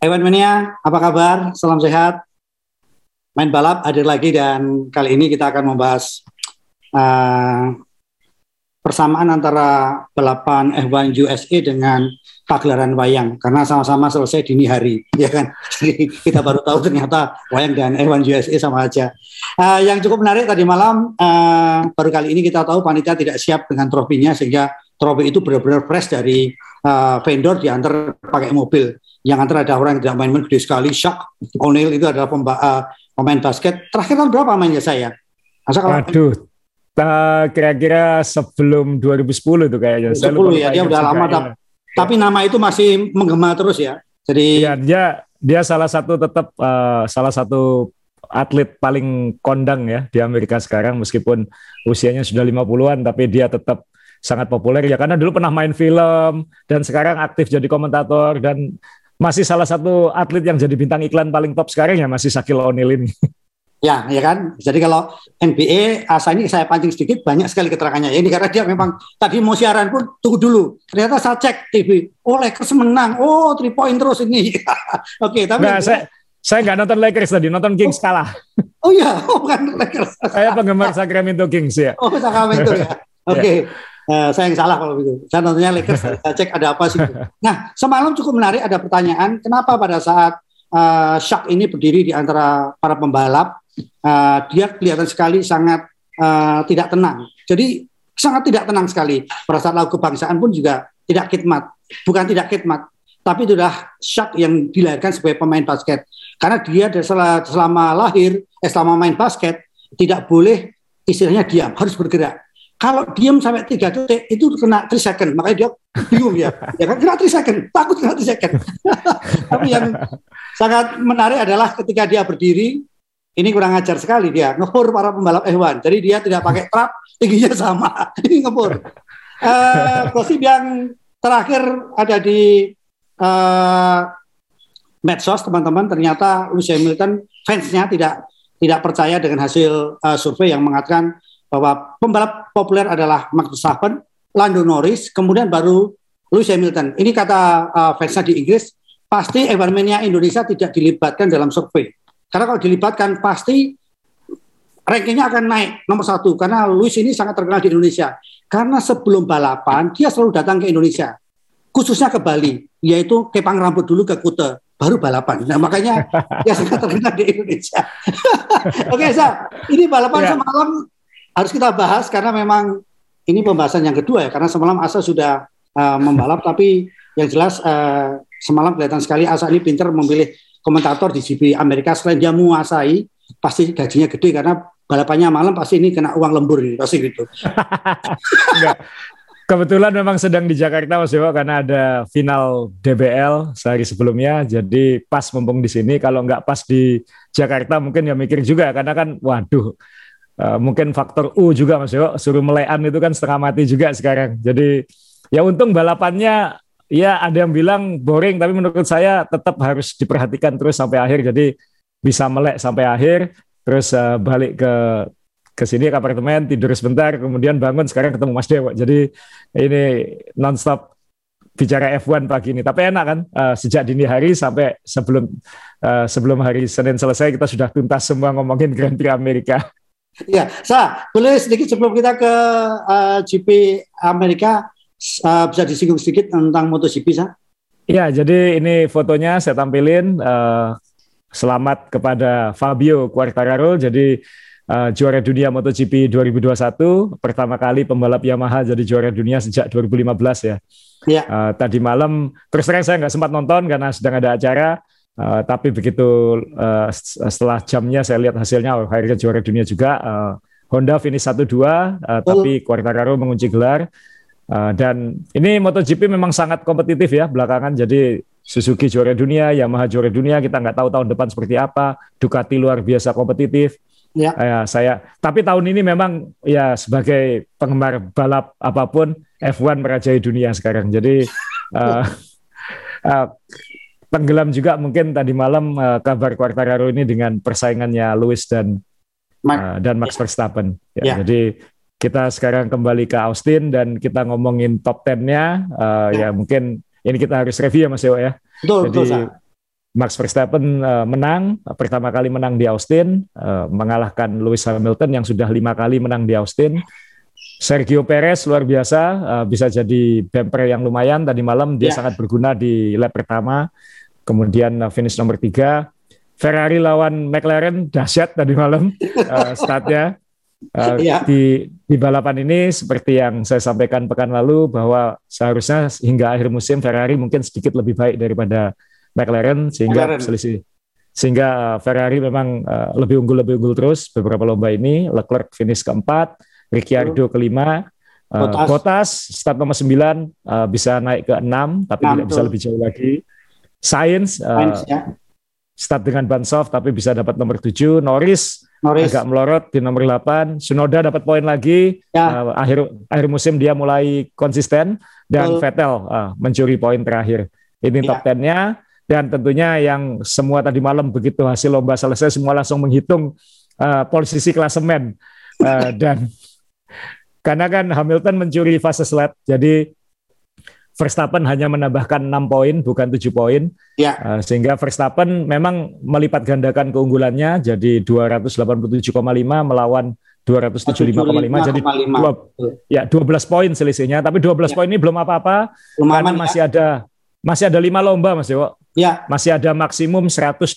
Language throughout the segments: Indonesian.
Ewan Mania, apa kabar? Salam sehat. Main balap hadir lagi dan kali ini kita akan membahas uh, persamaan antara balapan F1 USA dengan pagelaran wayang karena sama-sama selesai dini hari ya kan Jadi kita baru tahu ternyata wayang dan F1 USA sama aja uh, yang cukup menarik tadi malam uh, baru kali ini kita tahu panitia tidak siap dengan trofinya sehingga trofi itu benar-benar fresh dari uh, vendor diantar pakai mobil yang antara ada orang yang tidak main-main gede sekali, Shaq O'Neal itu adalah pemba, uh, pemain basket. Terakhir tahun berapa mainnya saya? Masa kalau Aduh, kira-kira sebelum 2010 itu kayaknya. 2010 ya, dia udah lama. Ya. Tapi nama itu masih menggema terus ya. Jadi ya, dia dia salah satu tetap uh, salah satu atlet paling kondang ya di Amerika sekarang meskipun usianya sudah 50-an tapi dia tetap sangat populer ya karena dulu pernah main film dan sekarang aktif jadi komentator dan masih salah satu atlet yang jadi bintang iklan paling top sekarang ya masih Sakil O'Neal ini. Ya, ya kan. Jadi kalau NBA, asa ini saya pancing sedikit banyak sekali keterangannya. Ini karena dia memang tadi mau siaran pun tunggu dulu. Ternyata saya cek TV, oh Lakers menang, oh three point terus ini. Oke, okay, tapi nah, saya saya nggak nonton Lakers tadi, nonton Kings oh, kalah. Oh iya, oh bukan Lakers. saya penggemar Sacramento Kings ya. Oh Sacramento ya. Oke. Okay. Uh, saya yang salah kalau begitu. Saya nontonnya Lakers, saya cek ada apa sih. Nah, semalam cukup menarik ada pertanyaan, kenapa pada saat uh, Shaq ini berdiri di antara para pembalap, uh, dia kelihatan sekali sangat uh, tidak tenang. Jadi sangat tidak tenang sekali. Pada saat lagu kebangsaan pun juga tidak khidmat. Bukan tidak khidmat, tapi itu adalah Shaq yang dilahirkan sebagai pemain basket. Karena dia selama lahir, eh, selama main basket, tidak boleh istilahnya diam, harus bergerak kalau diam sampai tiga detik itu kena 3 second, makanya dia bingung ya. Ya kan kena 3 second, takut kena 3 second. Tapi yang sangat menarik adalah ketika dia berdiri, ini kurang ajar sekali dia ngepur para pembalap F1. Jadi dia tidak pakai trap, tingginya sama. Ini ngepur. Uh, yang terakhir ada di uh, medsos teman-teman ternyata Lewis Hamilton fansnya tidak tidak percaya dengan hasil uh, survei yang mengatakan bahwa pembalap populer adalah Max Verstappen, Lando Norris, kemudian baru Lewis Hamilton. Ini kata uh, fansnya di Inggris, pasti Evermania Indonesia tidak dilibatkan dalam survei. Karena kalau dilibatkan pasti rankingnya akan naik nomor satu karena Lewis ini sangat terkenal di Indonesia. Karena sebelum balapan dia selalu datang ke Indonesia, khususnya ke Bali, yaitu kepang rambut dulu ke Kute, baru balapan. Nah makanya dia sangat terkenal di Indonesia. Oke, okay, Sa, ini balapan yeah. semalam harus kita bahas karena memang ini pembahasan yang kedua ya karena semalam Asa sudah uh, membalap tapi yang jelas uh, semalam kelihatan sekali Asa ini pintar memilih komentator di GP Amerika selain dia menguasai pasti gajinya gede karena balapannya malam pasti ini kena uang lembur ini pasti gitu. Kebetulan memang sedang di Jakarta Mas Dewa karena ada final DBL sehari sebelumnya. Jadi pas mumpung di sini. Kalau nggak pas di Jakarta mungkin ya mikir juga karena kan waduh Uh, mungkin faktor U juga Mas Yo, suruh melean itu kan setengah mati juga sekarang. Jadi ya untung balapannya ya ada yang bilang boring tapi menurut saya tetap harus diperhatikan terus sampai akhir. Jadi bisa melek sampai akhir terus uh, balik ke ke sini ke apartemen tidur sebentar kemudian bangun sekarang ketemu Mas Dewa. Jadi ini nonstop bicara F1 pagi ini. Tapi enak kan uh, sejak dini hari sampai sebelum uh, sebelum hari Senin selesai kita sudah tuntas semua ngomongin Grand Prix Amerika. Ya, Sa, boleh sedikit sebelum kita ke uh, eh, GP Amerika uh, bisa disinggung sedikit tentang MotoGP, Sa? Ya, jadi ini fotonya saya tampilin. Uh, selamat kepada Fabio Quartararo, jadi uh, juara dunia MotoGP 2021, pertama kali pembalap Yamaha jadi juara dunia sejak 2015 ya. Ya. Uh, tadi malam, terus terang saya nggak sempat nonton karena sedang ada acara. Uh, tapi begitu uh, setelah jamnya saya lihat hasilnya oh, akhirnya juara dunia juga. Uh, Honda finish 1-2, uh, oh. tapi Quartararo mengunci gelar. Uh, dan ini MotoGP memang sangat kompetitif ya belakangan. Jadi Suzuki juara dunia, Yamaha juara dunia, kita nggak tahu tahun depan seperti apa. Ducati luar biasa kompetitif. Ya. Uh, saya. Tapi tahun ini memang ya sebagai penggemar balap apa pun F1 merajai dunia sekarang. Jadi uh, uh, tenggelam juga mungkin tadi malam uh, kabar Quartararo ini dengan persaingannya Lewis dan uh, dan Max Verstappen. Ya, ya. Jadi kita sekarang kembali ke Austin dan kita ngomongin top 10-nya. Uh, ya. ya mungkin ini kita harus review ya Mas Dewa ya. Betul, Jadi, betul. Max Verstappen uh, menang pertama kali menang di Austin uh, mengalahkan Lewis Hamilton yang sudah lima kali menang di Austin Sergio Perez luar biasa. Uh, bisa jadi bumper yang lumayan. Tadi malam dia yeah. sangat berguna di lap pertama. Kemudian uh, finish nomor tiga. Ferrari lawan McLaren. Dahsyat tadi malam uh, startnya. Uh, yeah. di di balapan ini seperti yang saya sampaikan pekan lalu bahwa seharusnya hingga akhir musim Ferrari mungkin sedikit lebih baik daripada McLaren sehingga McLaren. selisih sehingga Ferrari memang uh, lebih unggul lebih unggul terus beberapa lomba ini. Leclerc finish keempat Ricciardo kelima uh, Bottas. Bottas start nomor 9 uh, bisa naik ke 6 tapi 6 tidak bisa lebih jauh lagi Sainz uh, ya. start dengan ban soft tapi bisa dapat nomor 7 Norris, Norris agak melorot di nomor 8 Sunoda dapat poin lagi ya. uh, akhir akhir musim dia mulai konsisten dan Betul. Vettel uh, mencuri poin terakhir ini ya. top 10-nya dan tentunya yang semua tadi malam begitu hasil lomba selesai semua langsung menghitung uh, posisi klasemen uh, dan karena kan Hamilton mencuri fase lap jadi Verstappen hanya menambahkan 6 poin bukan 7 poin ya. uh, sehingga Verstappen memang melipat gandakan keunggulannya jadi 287,5 melawan 275,5 jadi dua, ya 12 poin selisihnya tapi 12 ya. poin ini belum apa-apa karena masih ya. ada masih ada lima lomba Mas Dewo. Ya. Masih ada maksimum 125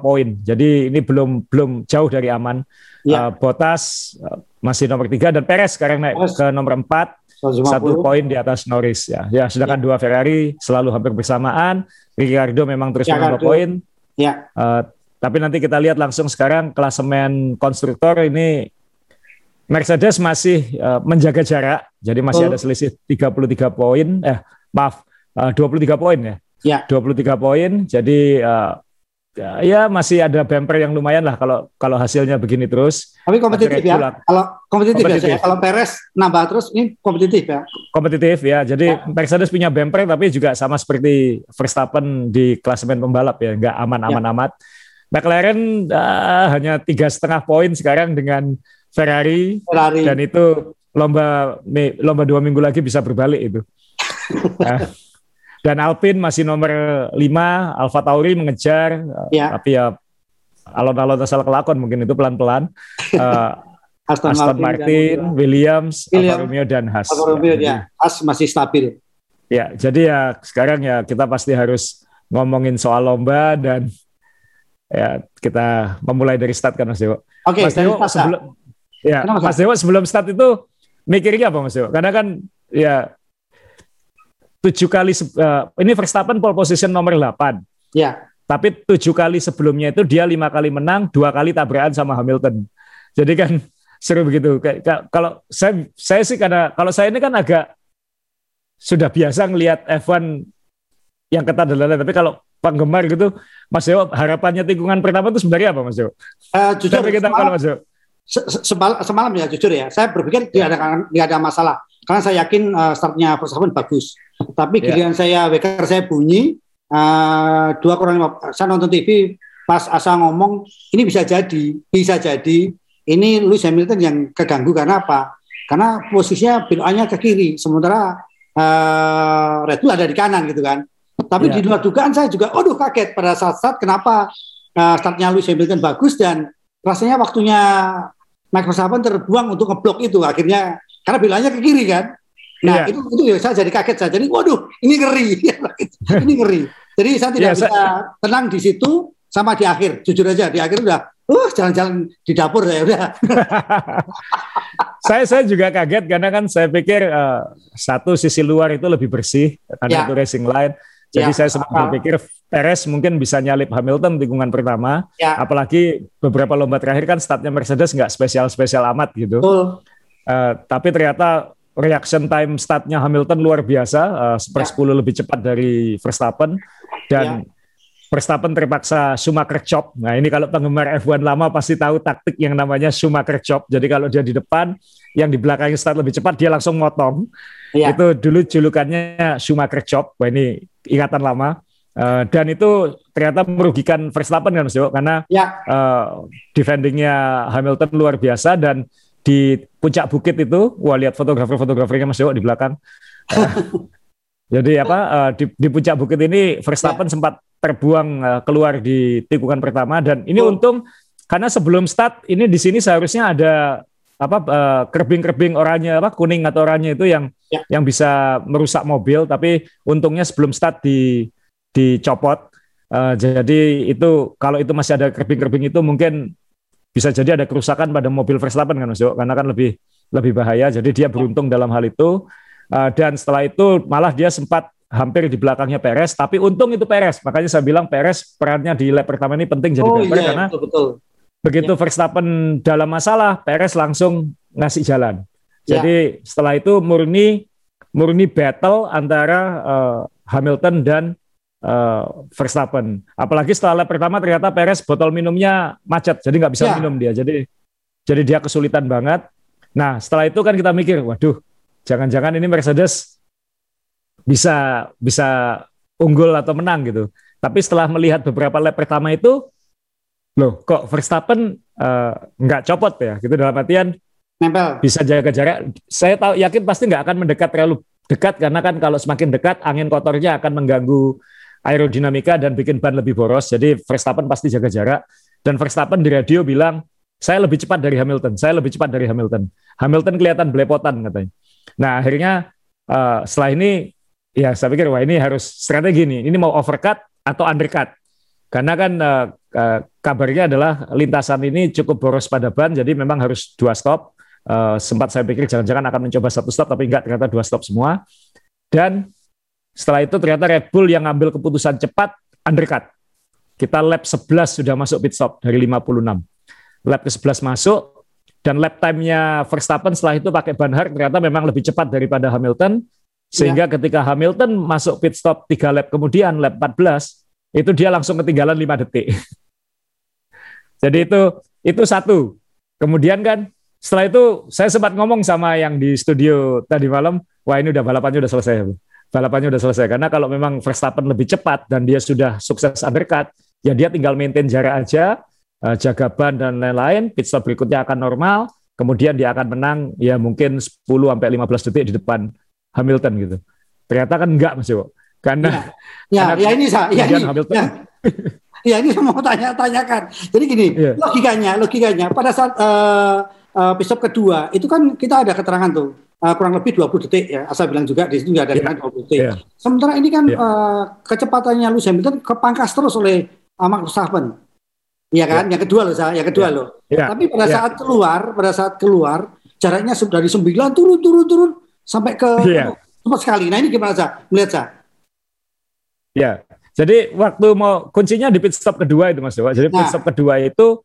poin. Jadi ini belum belum jauh dari aman. Ya. Uh, Botas uh, masih nomor tiga dan Perez sekarang naik Perez. ke nomor empat. Satu poin di atas Norris ya. Ya, sedangkan ya. dua Ferrari selalu hampir bersamaan. Ricciardo memang terus menambah poin. Ya. Uh, tapi nanti kita lihat langsung sekarang klasemen konstruktor ini Mercedes masih uh, menjaga jarak, jadi masih oh. ada selisih 33 poin. Eh, maaf, uh, 23 poin ya. Ya. 23 poin. Jadi uh, ya masih ada bumper yang lumayan lah kalau kalau hasilnya begini terus. Tapi kompetitif ya. Kalau kompetitif, kompetitif. ya. Kalau Perez nambah terus ini kompetitif ya. Kompetitif ya. Jadi ya. Mercedes punya bumper tapi juga sama seperti Verstappen di klasemen pembalap ya, nggak aman-aman ya. amat. McLaren uh, hanya tiga setengah poin sekarang dengan Ferrari, Ferrari dan itu lomba lomba dua minggu lagi bisa berbalik itu. Nah, dan Alpine masih nomor 5, Alfa Tauri mengejar, ya. tapi ya alon-alon asal kelakon mungkin itu pelan-pelan. uh, Aston, Aston Martin, Martin dan Williams, Williams, Alfa Romeo dan Haas. Alfa Romeo ya, Haas masih stabil. Ya, jadi ya sekarang ya kita pasti harus ngomongin soal lomba dan ya kita memulai dari start kan Mas Dewo. Oke, okay, Mas Dewo sebelum ya Mas Dewo sebelum start itu mikirnya apa Mas Dewo? Karena kan ya tujuh kali uh, ini Verstappen pole position nomor 8. Ya. Tapi tujuh kali sebelumnya itu dia lima kali menang, dua kali tabrakan sama Hamilton. Jadi kan seru begitu. Kalau saya saya sih karena kalau saya ini kan agak sudah biasa ngelihat F1 yang ketat dan lain-lain. Tapi kalau penggemar gitu, Mas Dewo harapannya tikungan pertama itu sebenarnya apa Mas Dewo? Uh, jujur, kita semalam, kalau Mas Dewo. Semalam, semalam ya jujur ya, saya berpikir tidak ada tidak ada masalah karena saya yakin uh, startnya Verstappen bagus. Tapi yeah. giliran saya weker saya bunyi uh, dua kurang lima. Saya nonton TV pas asa ngomong ini bisa jadi, bisa jadi ini Lewis Hamilton yang keganggu karena apa? Karena posisinya belokannya ke kiri, sementara uh, Red Bull ada di kanan gitu kan. Tapi yeah. di luar dugaan saya juga, aduh kaget pada saat-saat kenapa uh, startnya Lewis Hamilton bagus dan rasanya waktunya Max Verstappen terbuang untuk ngeblok itu akhirnya karena bilangnya ke kiri kan. Nah, yeah. itu itu ya saya jadi kaget saya. Jadi waduh, ini ngeri. ini ngeri. Jadi saya tidak yeah, bisa saya... tenang di situ sama di akhir. Jujur aja di akhir udah uh jalan-jalan di dapur saya udah. saya saya juga kaget karena kan saya pikir uh, satu sisi luar itu lebih bersih karena yeah. itu racing line. Jadi ya, saya sempat berpikir Perez mungkin bisa nyalip Hamilton tikungan pertama. Ya. Apalagi beberapa lomba terakhir kan startnya Mercedes nggak spesial-spesial amat gitu. Uh, tapi ternyata reaction time startnya Hamilton luar biasa, uh, sepersepuluh ya. lebih cepat dari Verstappen dan ya. Verstappen terpaksa Schumacher chop. Nah ini kalau penggemar F1 lama pasti tahu taktik yang namanya Schumacher chop. Jadi kalau dia di depan, yang di belakangnya start lebih cepat dia langsung motong. Ya. Itu dulu julukannya Schumacher chop. Wah ini ingatan lama. Uh, dan itu ternyata merugikan Verstappen kan Mas karena ya. uh, defendingnya Hamilton luar biasa dan di puncak bukit itu, wah lihat fotografer-fotografernya Mas Dewo di belakang. Jadi apa uh, di, di puncak bukit ini Verstappen ya. sempat terbuang uh, keluar di tikungan pertama dan ini oh. untung karena sebelum start ini di sini seharusnya ada apa uh, kerbing-kerbing oranye apa kuning atau oranye itu yang ya. yang bisa merusak mobil tapi untungnya sebelum start di dicopot uh, jadi itu kalau itu masih ada kerbing-kerbing itu mungkin bisa jadi ada kerusakan pada mobil Verstappen kan Mas Jo karena kan lebih lebih bahaya jadi dia beruntung dalam hal itu uh, dan setelah itu malah dia sempat hampir di belakangnya Perez tapi untung itu Perez makanya saya bilang Perez perannya di lap pertama ini penting jadi oh, iya, karena betul, betul. begitu ya. Verstappen dalam masalah Perez langsung ngasih jalan ya. jadi setelah itu murni murni battle antara uh, Hamilton dan uh, Verstappen. Apalagi setelah lap pertama ternyata Perez botol minumnya macet, jadi nggak bisa ya. minum dia. Jadi jadi dia kesulitan banget. Nah setelah itu kan kita mikir, waduh, jangan-jangan ini Mercedes bisa bisa unggul atau menang gitu. Tapi setelah melihat beberapa lap pertama itu, loh kok Verstappen uh, nggak copot ya, gitu dalam artian Nempel. bisa jaga jarak. Saya tahu yakin pasti nggak akan mendekat terlalu dekat karena kan kalau semakin dekat angin kotornya akan mengganggu aerodinamika dan bikin ban lebih boros. Jadi Verstappen pasti jaga jarak. Dan Verstappen di radio bilang, saya lebih cepat dari Hamilton, saya lebih cepat dari Hamilton. Hamilton kelihatan belepotan katanya. Nah akhirnya uh, setelah ini, ya saya pikir wah ini harus strategi nih. Ini mau overcut atau undercut. Karena kan uh, uh, kabarnya adalah lintasan ini cukup boros pada ban, jadi memang harus dua stop. Uh, sempat saya pikir jangan-jangan akan mencoba satu stop, tapi enggak ternyata dua stop semua. Dan setelah itu ternyata Red Bull yang ngambil keputusan cepat undercut. Kita lap 11 sudah masuk pit stop dari 56. Lap ke-11 masuk dan lap time-nya Verstappen setelah itu pakai ban hard ternyata memang lebih cepat daripada Hamilton sehingga ya. ketika Hamilton masuk pit stop 3 lap kemudian lap 14 itu dia langsung ketinggalan 5 detik. Jadi itu itu satu. Kemudian kan setelah itu saya sempat ngomong sama yang di studio tadi malam, wah ini udah balapannya udah selesai balapannya udah selesai. Karena kalau memang Verstappen lebih cepat dan dia sudah sukses undercut, ya dia tinggal maintain jarak aja, uh, jaga ban dan lain-lain, pit stop berikutnya akan normal, kemudian dia akan menang ya mungkin 10 sampai 15 detik di depan Hamilton gitu. Ternyata kan enggak Mas Yo. Karena ya, ya, ya ini saya ya ini, Hamilton ya. ya ini saya mau tanya-tanyakan. Jadi gini, ya. logikanya, logikanya pada saat uh, uh, pit stop kedua itu kan kita ada keterangan tuh uh, kurang lebih 20 detik ya. Asal bilang juga di situ ada yeah. 20 detik. Yeah. Sementara ini kan yeah. Iya. uh, kecepatannya Lewis Hamilton kepangkas terus oleh uh, Max Verstappen. Iya kan? Yeah. Yang kedua loh saya, yang kedua yeah. loh. Yeah. Tapi pada yeah. saat keluar, pada saat keluar jaraknya sudah dari 9 turun turun turun sampai ke yeah. cepat sekali. Nah, ini gimana sah? Melihat sah? Ya. Jadi waktu mau kuncinya di pit stop kedua itu Mas Dewa. Jadi nah. pit stop kedua itu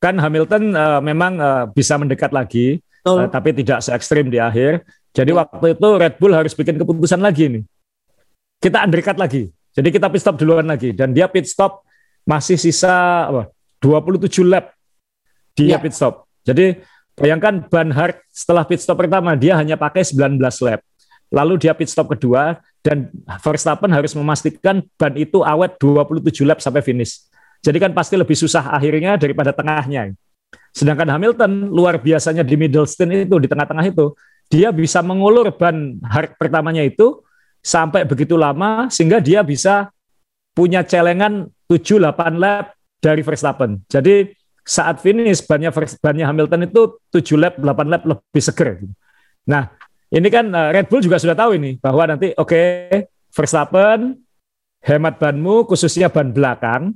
kan Hamilton uh, memang uh, bisa mendekat lagi uh, tapi tidak se ekstrim di akhir. Jadi ya. waktu itu Red Bull harus bikin keputusan lagi nih. Kita undercut lagi. Jadi kita pit stop duluan lagi dan dia pit stop masih sisa apa? 27 lap dia ya. pit stop. Jadi bayangkan ban hard setelah pit stop pertama dia hanya pakai 19 lap. Lalu dia pit stop kedua dan Verstappen harus memastikan ban itu awet 27 lap sampai finish. Jadi kan pasti lebih susah akhirnya daripada tengahnya. Sedangkan Hamilton luar biasanya di middle stint itu di tengah-tengah itu dia bisa mengulur ban hard pertamanya itu sampai begitu lama sehingga dia bisa punya celengan 7-8 lap dari Verstappen. Jadi saat finish bannya bannya Hamilton itu 7 lap 8 lap lebih seger. Nah, ini kan eh, Red Bull juga sudah tahu ini bahwa nanti oke okay, Verstappen hemat banmu khususnya ban belakang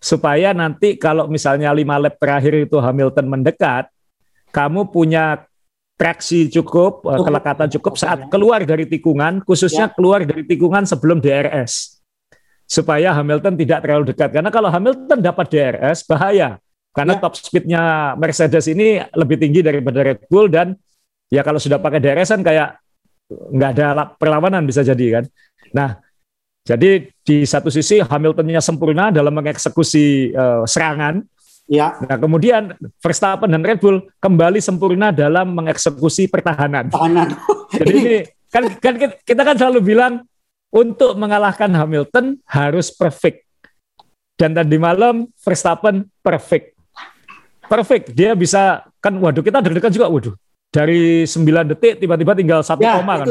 supaya nanti kalau misalnya lima lap terakhir itu Hamilton mendekat, kamu punya traksi cukup, cukup. kelekatan cukup saat keluar dari tikungan, khususnya ya. keluar dari tikungan sebelum DRS. Supaya Hamilton tidak terlalu dekat. Karena kalau Hamilton dapat DRS, bahaya. Karena ya. top speednya Mercedes ini lebih tinggi daripada Red Bull dan ya kalau sudah pakai DRS kan kayak nggak ada perlawanan bisa jadi kan. Nah, jadi di satu sisi Hamiltonnya sempurna dalam mengeksekusi uh, serangan. Ya. Nah kemudian Verstappen dan Red Bull kembali sempurna dalam mengeksekusi pertahanan. Pertahanan. Jadi ini kan, kan kita kan selalu bilang untuk mengalahkan Hamilton harus perfect. Dan tadi malam Verstappen perfect. Perfect. Dia bisa kan waduh kita deg-degan juga waduh. Dari 9 detik tiba-tiba tinggal satu ya, koma kan.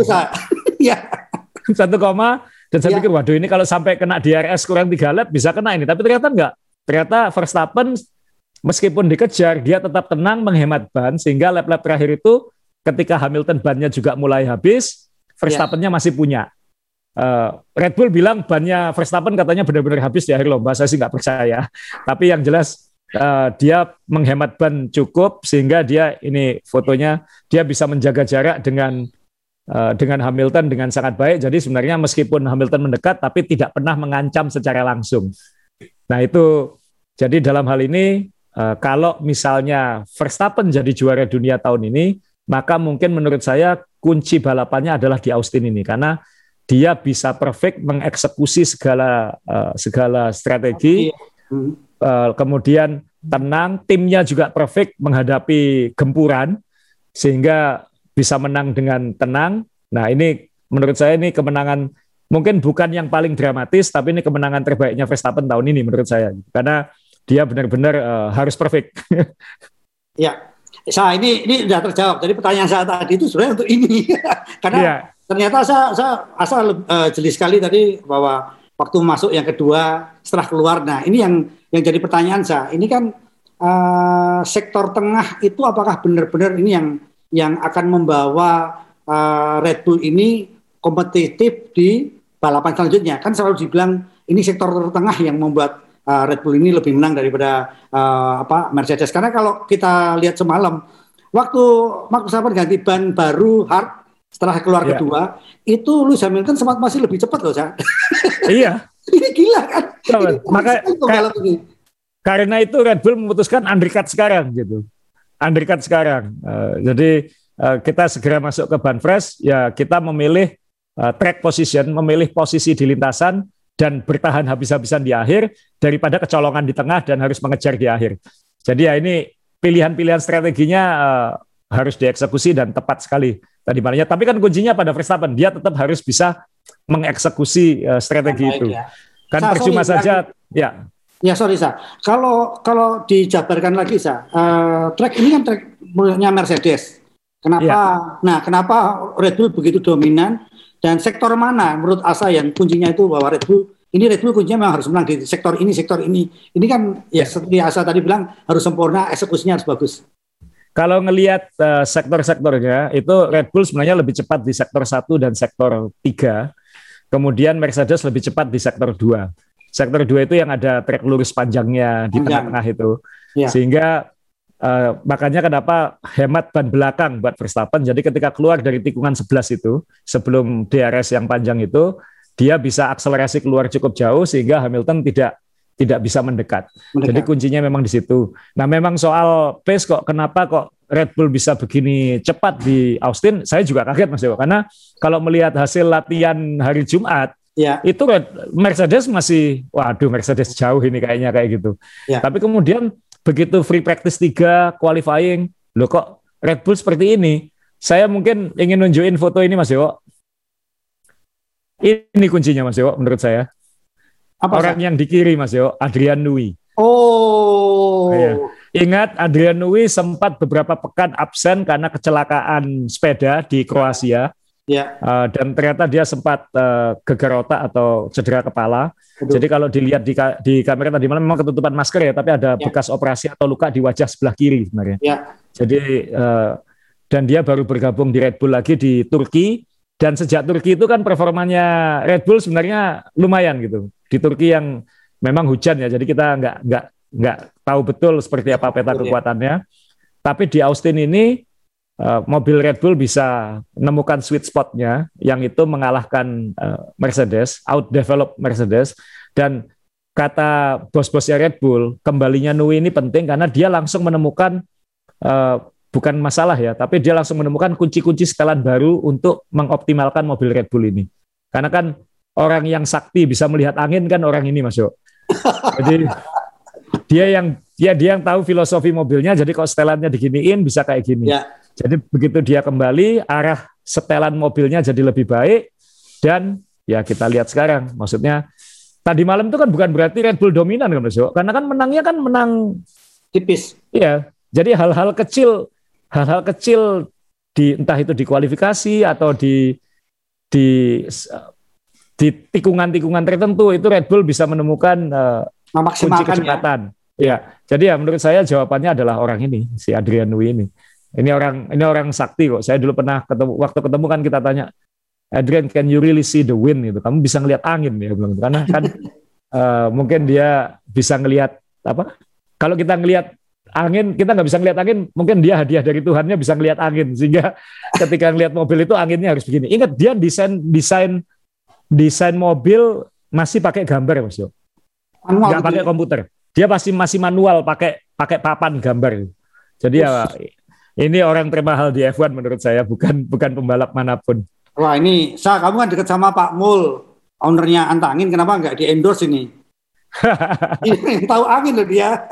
Iya. satu koma Dan saya ya. pikir waduh ini kalau sampai kena DRS kurang tiga lap bisa kena ini, tapi ternyata enggak. Ternyata Verstappen meskipun dikejar dia tetap tenang menghemat ban sehingga lap-lap terakhir itu ketika Hamilton bannya juga mulai habis, Verstappennya ya. masih punya. Uh, Red Bull bilang bannya Verstappen katanya benar-benar habis di akhir lomba. Saya sih nggak percaya. Tapi yang jelas uh, dia menghemat ban cukup sehingga dia ini fotonya dia bisa menjaga jarak dengan dengan Hamilton dengan sangat baik. Jadi sebenarnya meskipun Hamilton mendekat tapi tidak pernah mengancam secara langsung. Nah itu jadi dalam hal ini uh, kalau misalnya Verstappen jadi juara dunia tahun ini maka mungkin menurut saya kunci balapannya adalah di Austin ini karena dia bisa perfect mengeksekusi segala uh, segala strategi. Uh, kemudian tenang, timnya juga perfect menghadapi gempuran sehingga bisa menang dengan tenang. Nah, ini menurut saya ini kemenangan mungkin bukan yang paling dramatis tapi ini kemenangan terbaiknya Verstappen tahun ini menurut saya. Karena dia benar-benar uh, harus perfect. ya. Saya ini ini sudah terjawab. Jadi pertanyaan saya tadi itu sebenarnya untuk ini. Karena ya. ternyata saya saya asal uh, jeli sekali tadi bahwa waktu masuk yang kedua setelah keluar. Nah, ini yang yang jadi pertanyaan saya. Ini kan uh, sektor tengah itu apakah benar-benar ini yang yang akan membawa uh, Red Bull ini kompetitif di balapan selanjutnya? Kan selalu dibilang ini sektor tengah yang membuat uh, Red Bull ini lebih menang daripada uh, apa Mercedes. Karena kalau kita lihat semalam waktu Max Verstappen ganti ban baru hard setelah keluar yeah. kedua itu Lewis Hamilton sempat masih lebih cepat loh, Cak. Iya. ini gila kan. Ini, Maka ka ini. karena itu Red Bull memutuskan undercut sekarang gitu. Undercut sekarang. Uh, jadi uh, kita segera masuk ke ban fresh ya kita memilih uh, track position, memilih posisi di lintasan dan bertahan habis-habisan di akhir daripada kecolongan di tengah dan harus mengejar di akhir. Jadi ya ini pilihan-pilihan strateginya uh, harus dieksekusi dan tepat sekali tadi malahnya. Tapi kan kuncinya pada Verstappen, dia tetap harus bisa mengeksekusi uh, strategi Baik, itu. Ya. Kan percuma sorry, saja, ya. Ya sorry sa, kalau kalau dijabarkan lagi sa, uh, track ini kan track punya Mercedes. Kenapa? Ya. Nah, kenapa Red Bull begitu dominan dan sektor mana menurut Asa yang kuncinya itu bahwa Red Bull ini Red Bull kuncinya memang harus menang di sektor ini, sektor ini. Ini kan ya, ya. seperti Asa tadi bilang harus sempurna, eksekusinya harus bagus. Kalau ngelihat uh, sektor-sektornya itu Red Bull sebenarnya lebih cepat di sektor 1 dan sektor 3. Kemudian Mercedes lebih cepat di sektor 2. Sektor 2 itu yang ada trek lurus panjangnya di tengah-tengah itu. Ya. Sehingga uh, makanya kenapa hemat ban belakang buat Verstappen. Jadi ketika keluar dari tikungan 11 itu sebelum DRS yang panjang itu dia bisa akselerasi keluar cukup jauh sehingga Hamilton tidak tidak bisa mendekat. mendekat. Jadi kuncinya memang di situ. Nah, memang soal pace kok kenapa kok Red Bull bisa begini cepat di Austin, saya juga kaget Mas Dewa karena kalau melihat hasil latihan hari Jumat ya. itu Mercedes masih waduh Mercedes jauh ini kayaknya kayak gitu. Ya. Tapi kemudian begitu free practice 3 qualifying, lo kok Red Bull seperti ini? Saya mungkin ingin nunjukin foto ini Mas Dewa. Ini kuncinya Mas Dewa menurut saya. Apa Orang yang di kiri Mas Yo, Adrian Nui. Oh. Ya. Ingat Adrian Nui sempat beberapa pekan absen karena kecelakaan sepeda di Kroasia. Ya. Uh, dan ternyata dia sempat uh, gegar otak atau cedera kepala. Aduh. Jadi kalau dilihat di, di kamera tadi malam memang ketutupan masker ya, tapi ada ya. bekas operasi atau luka di wajah sebelah kiri sebenarnya. Ya. Jadi uh, dan dia baru bergabung di Red Bull lagi di Turki dan sejak Turki itu kan performanya Red Bull sebenarnya lumayan gitu. Di Turki yang memang hujan ya, jadi kita nggak nggak nggak tahu betul seperti apa peta kekuatannya. Tapi di Austin ini uh, mobil Red Bull bisa menemukan sweet spotnya yang itu mengalahkan uh, Mercedes, out develop Mercedes dan kata bos-bosnya Red Bull kembalinya Nui ini penting karena dia langsung menemukan uh, bukan masalah ya, tapi dia langsung menemukan kunci-kunci setelan baru untuk mengoptimalkan mobil Red Bull ini. Karena kan orang yang sakti bisa melihat angin kan orang ini Mas Yo. Jadi dia yang dia dia yang tahu filosofi mobilnya, jadi kalau setelannya diginiin bisa kayak gini. Ya. Jadi begitu dia kembali arah setelan mobilnya jadi lebih baik dan ya kita lihat sekarang, maksudnya tadi malam itu kan bukan berarti Red Bull dominan kan Mas karena kan menangnya kan menang tipis. Iya, jadi hal-hal kecil hal-hal kecil di entah itu di kualifikasi atau di di di tikungan-tikungan tertentu itu Red Bull bisa menemukan uh, kunci kecepatan. Ya. ya, jadi ya menurut saya jawabannya adalah orang ini, si Adrian Nui ini. Ini orang ini orang sakti kok. Saya dulu pernah ketemu waktu ketemu kan kita tanya Adrian, can you really see the wind itu? Kamu bisa ngelihat angin ya bilang karena kan uh, mungkin dia bisa ngelihat apa? Kalau kita ngelihat angin, kita nggak bisa ngelihat angin, mungkin dia hadiah dari Tuhannya bisa ngelihat angin sehingga ketika ngelihat mobil itu anginnya harus begini. Ingat dia desain desain desain mobil masih pakai gambar Mas Yo. Nggak pakai ya? komputer. Dia pasti masih manual pakai pakai papan gambar. Jadi ya ini orang termahal di F1 menurut saya bukan bukan pembalap mana pun. Wah ini, saya kamu kan dekat sama Pak Mul, ownernya Antangin, kenapa nggak di endorse ini? ini tahu angin loh dia.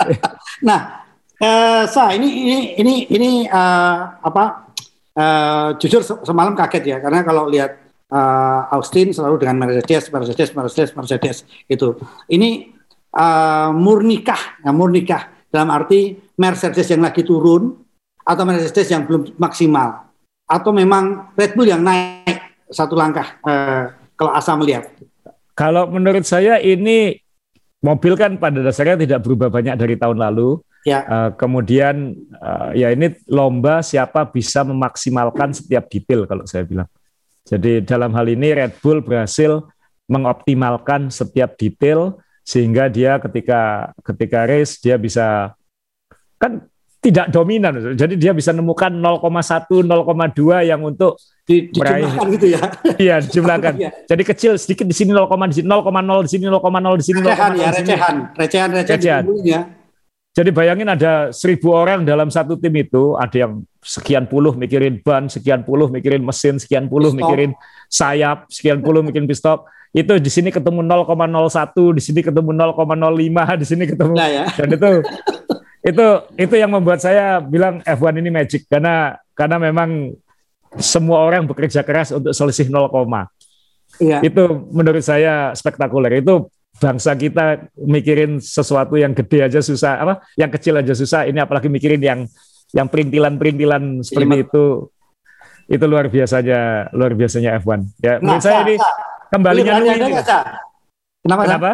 nah, eh, sa ini ini ini ini uh, apa? Uh, jujur semalam kaget ya, karena kalau lihat uh, Austin selalu dengan Mercedes, Mercedes, Mercedes, Mercedes itu. Ini uh, murnikah, ya, murnikah dalam arti Mercedes yang lagi turun atau Mercedes yang belum maksimal atau memang Red Bull yang naik satu langkah eh, kalau Asa melihat? Kalau menurut saya ini mobil kan pada dasarnya tidak berubah banyak dari tahun lalu. Ya. Uh, kemudian uh, ya ini lomba siapa bisa memaksimalkan setiap detail kalau saya bilang. Jadi dalam hal ini Red Bull berhasil mengoptimalkan setiap detail sehingga dia ketika ketika race dia bisa kan tidak dominan. Jadi dia bisa nemukan 0,1, 0,2 yang untuk di, dijumlahkan gitu ya. Iya, dijumlahkan. iya. Jadi kecil sedikit di sini 0, di sini 0,0 di sini 0,0 di sini 0,0 recehan ya, recehan, recehan, recehan. Ya. Jadi bayangin ada seribu orang dalam satu tim itu, ada yang sekian puluh mikirin ban, sekian puluh mikirin mesin, sekian puluh pistop. mikirin sayap, sekian puluh mikirin pistop. Itu di sini ketemu 0,01, di sini ketemu 0,05, di sini ketemu. Nah, ya. Dan itu itu itu yang membuat saya bilang F1 ini magic karena karena memang semua orang bekerja keras untuk selisih 0, iya. itu menurut saya spektakuler itu bangsa kita mikirin sesuatu yang gede aja susah apa yang kecil aja susah ini apalagi mikirin yang yang perintilan-perintilan seperti iya. itu itu luar biasanya luar biasanya F1 ya nah, menurut saya ini kembalinya Kenapa? Kenapa?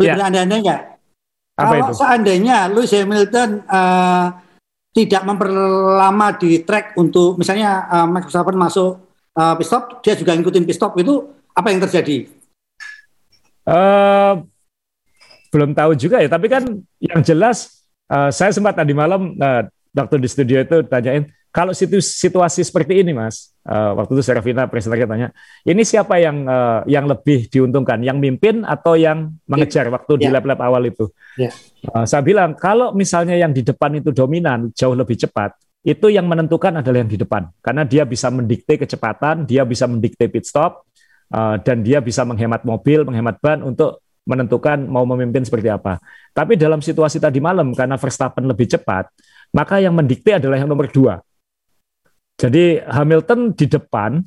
Beli ya. anda enggak? Apa Kalau itu? seandainya Lewis Hamilton uh, tidak memperlama di track untuk misalnya uh, Max Verstappen masuk uh, pit stop, dia juga ngikutin pit stop itu apa yang terjadi? Uh, belum tahu juga ya, tapi kan yang jelas uh, saya sempat tadi malam uh, waktu di studio itu tanyain kalau situasi seperti ini, Mas, uh, waktu itu Serafina presenter tanya, ini siapa yang uh, yang lebih diuntungkan, yang mimpin atau yang mengejar waktu yeah. di ya. lap-lap awal itu? Yeah. Uh, saya bilang kalau misalnya yang di depan itu dominan jauh lebih cepat, itu yang menentukan adalah yang di depan, karena dia bisa mendikte kecepatan, dia bisa mendikte pit stop, uh, dan dia bisa menghemat mobil, menghemat ban untuk menentukan mau memimpin seperti apa. Tapi dalam situasi tadi malam karena Verstappen lebih cepat, maka yang mendikte adalah yang nomor dua jadi Hamilton di depan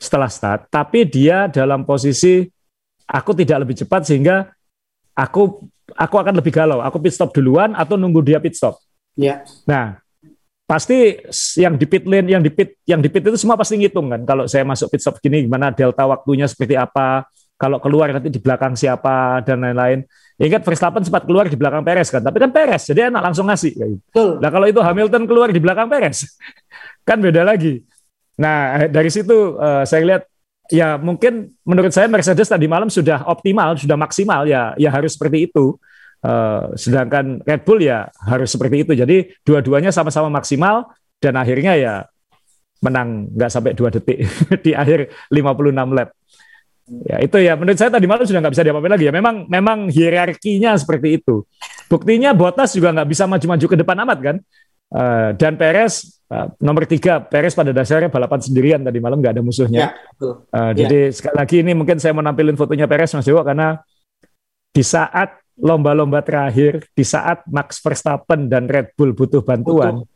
setelah start, tapi dia dalam posisi aku tidak lebih cepat sehingga aku aku akan lebih galau. Aku pit stop duluan atau nunggu dia pit stop. Ya. Nah, pasti yang di pit lane, yang di pit, yang di pit itu semua pasti ngitung kan. Kalau saya masuk pit stop gini, gimana delta waktunya seperti apa? Kalau keluar nanti di belakang siapa dan lain-lain. Ingat Verstappen sempat keluar di belakang Perez kan, tapi kan Perez jadi enak langsung ngasih. Gitu. Nah kalau itu Hamilton keluar di belakang Perez, kan beda lagi. Nah dari situ uh, saya lihat ya mungkin menurut saya Mercedes tadi malam sudah optimal, sudah maksimal ya, ya harus seperti itu. Uh, sedangkan Red Bull ya harus seperti itu. Jadi dua-duanya sama-sama maksimal dan akhirnya ya menang nggak sampai dua detik di akhir 56 lap. Ya itu ya menurut saya tadi malam sudah nggak bisa diapa-apain lagi ya. Memang memang hierarkinya seperti itu. Buktinya Botas juga nggak bisa maju-maju ke depan amat kan. Uh, dan Perez uh, nomor tiga Perez pada dasarnya balapan sendirian tadi malam nggak ada musuhnya. Ya, betul. Uh, ya. Jadi sekali lagi ini mungkin saya mau nampilin fotonya Perez Mas Dewa karena di saat lomba-lomba terakhir, di saat Max Verstappen dan Red Bull butuh bantuan, butuh.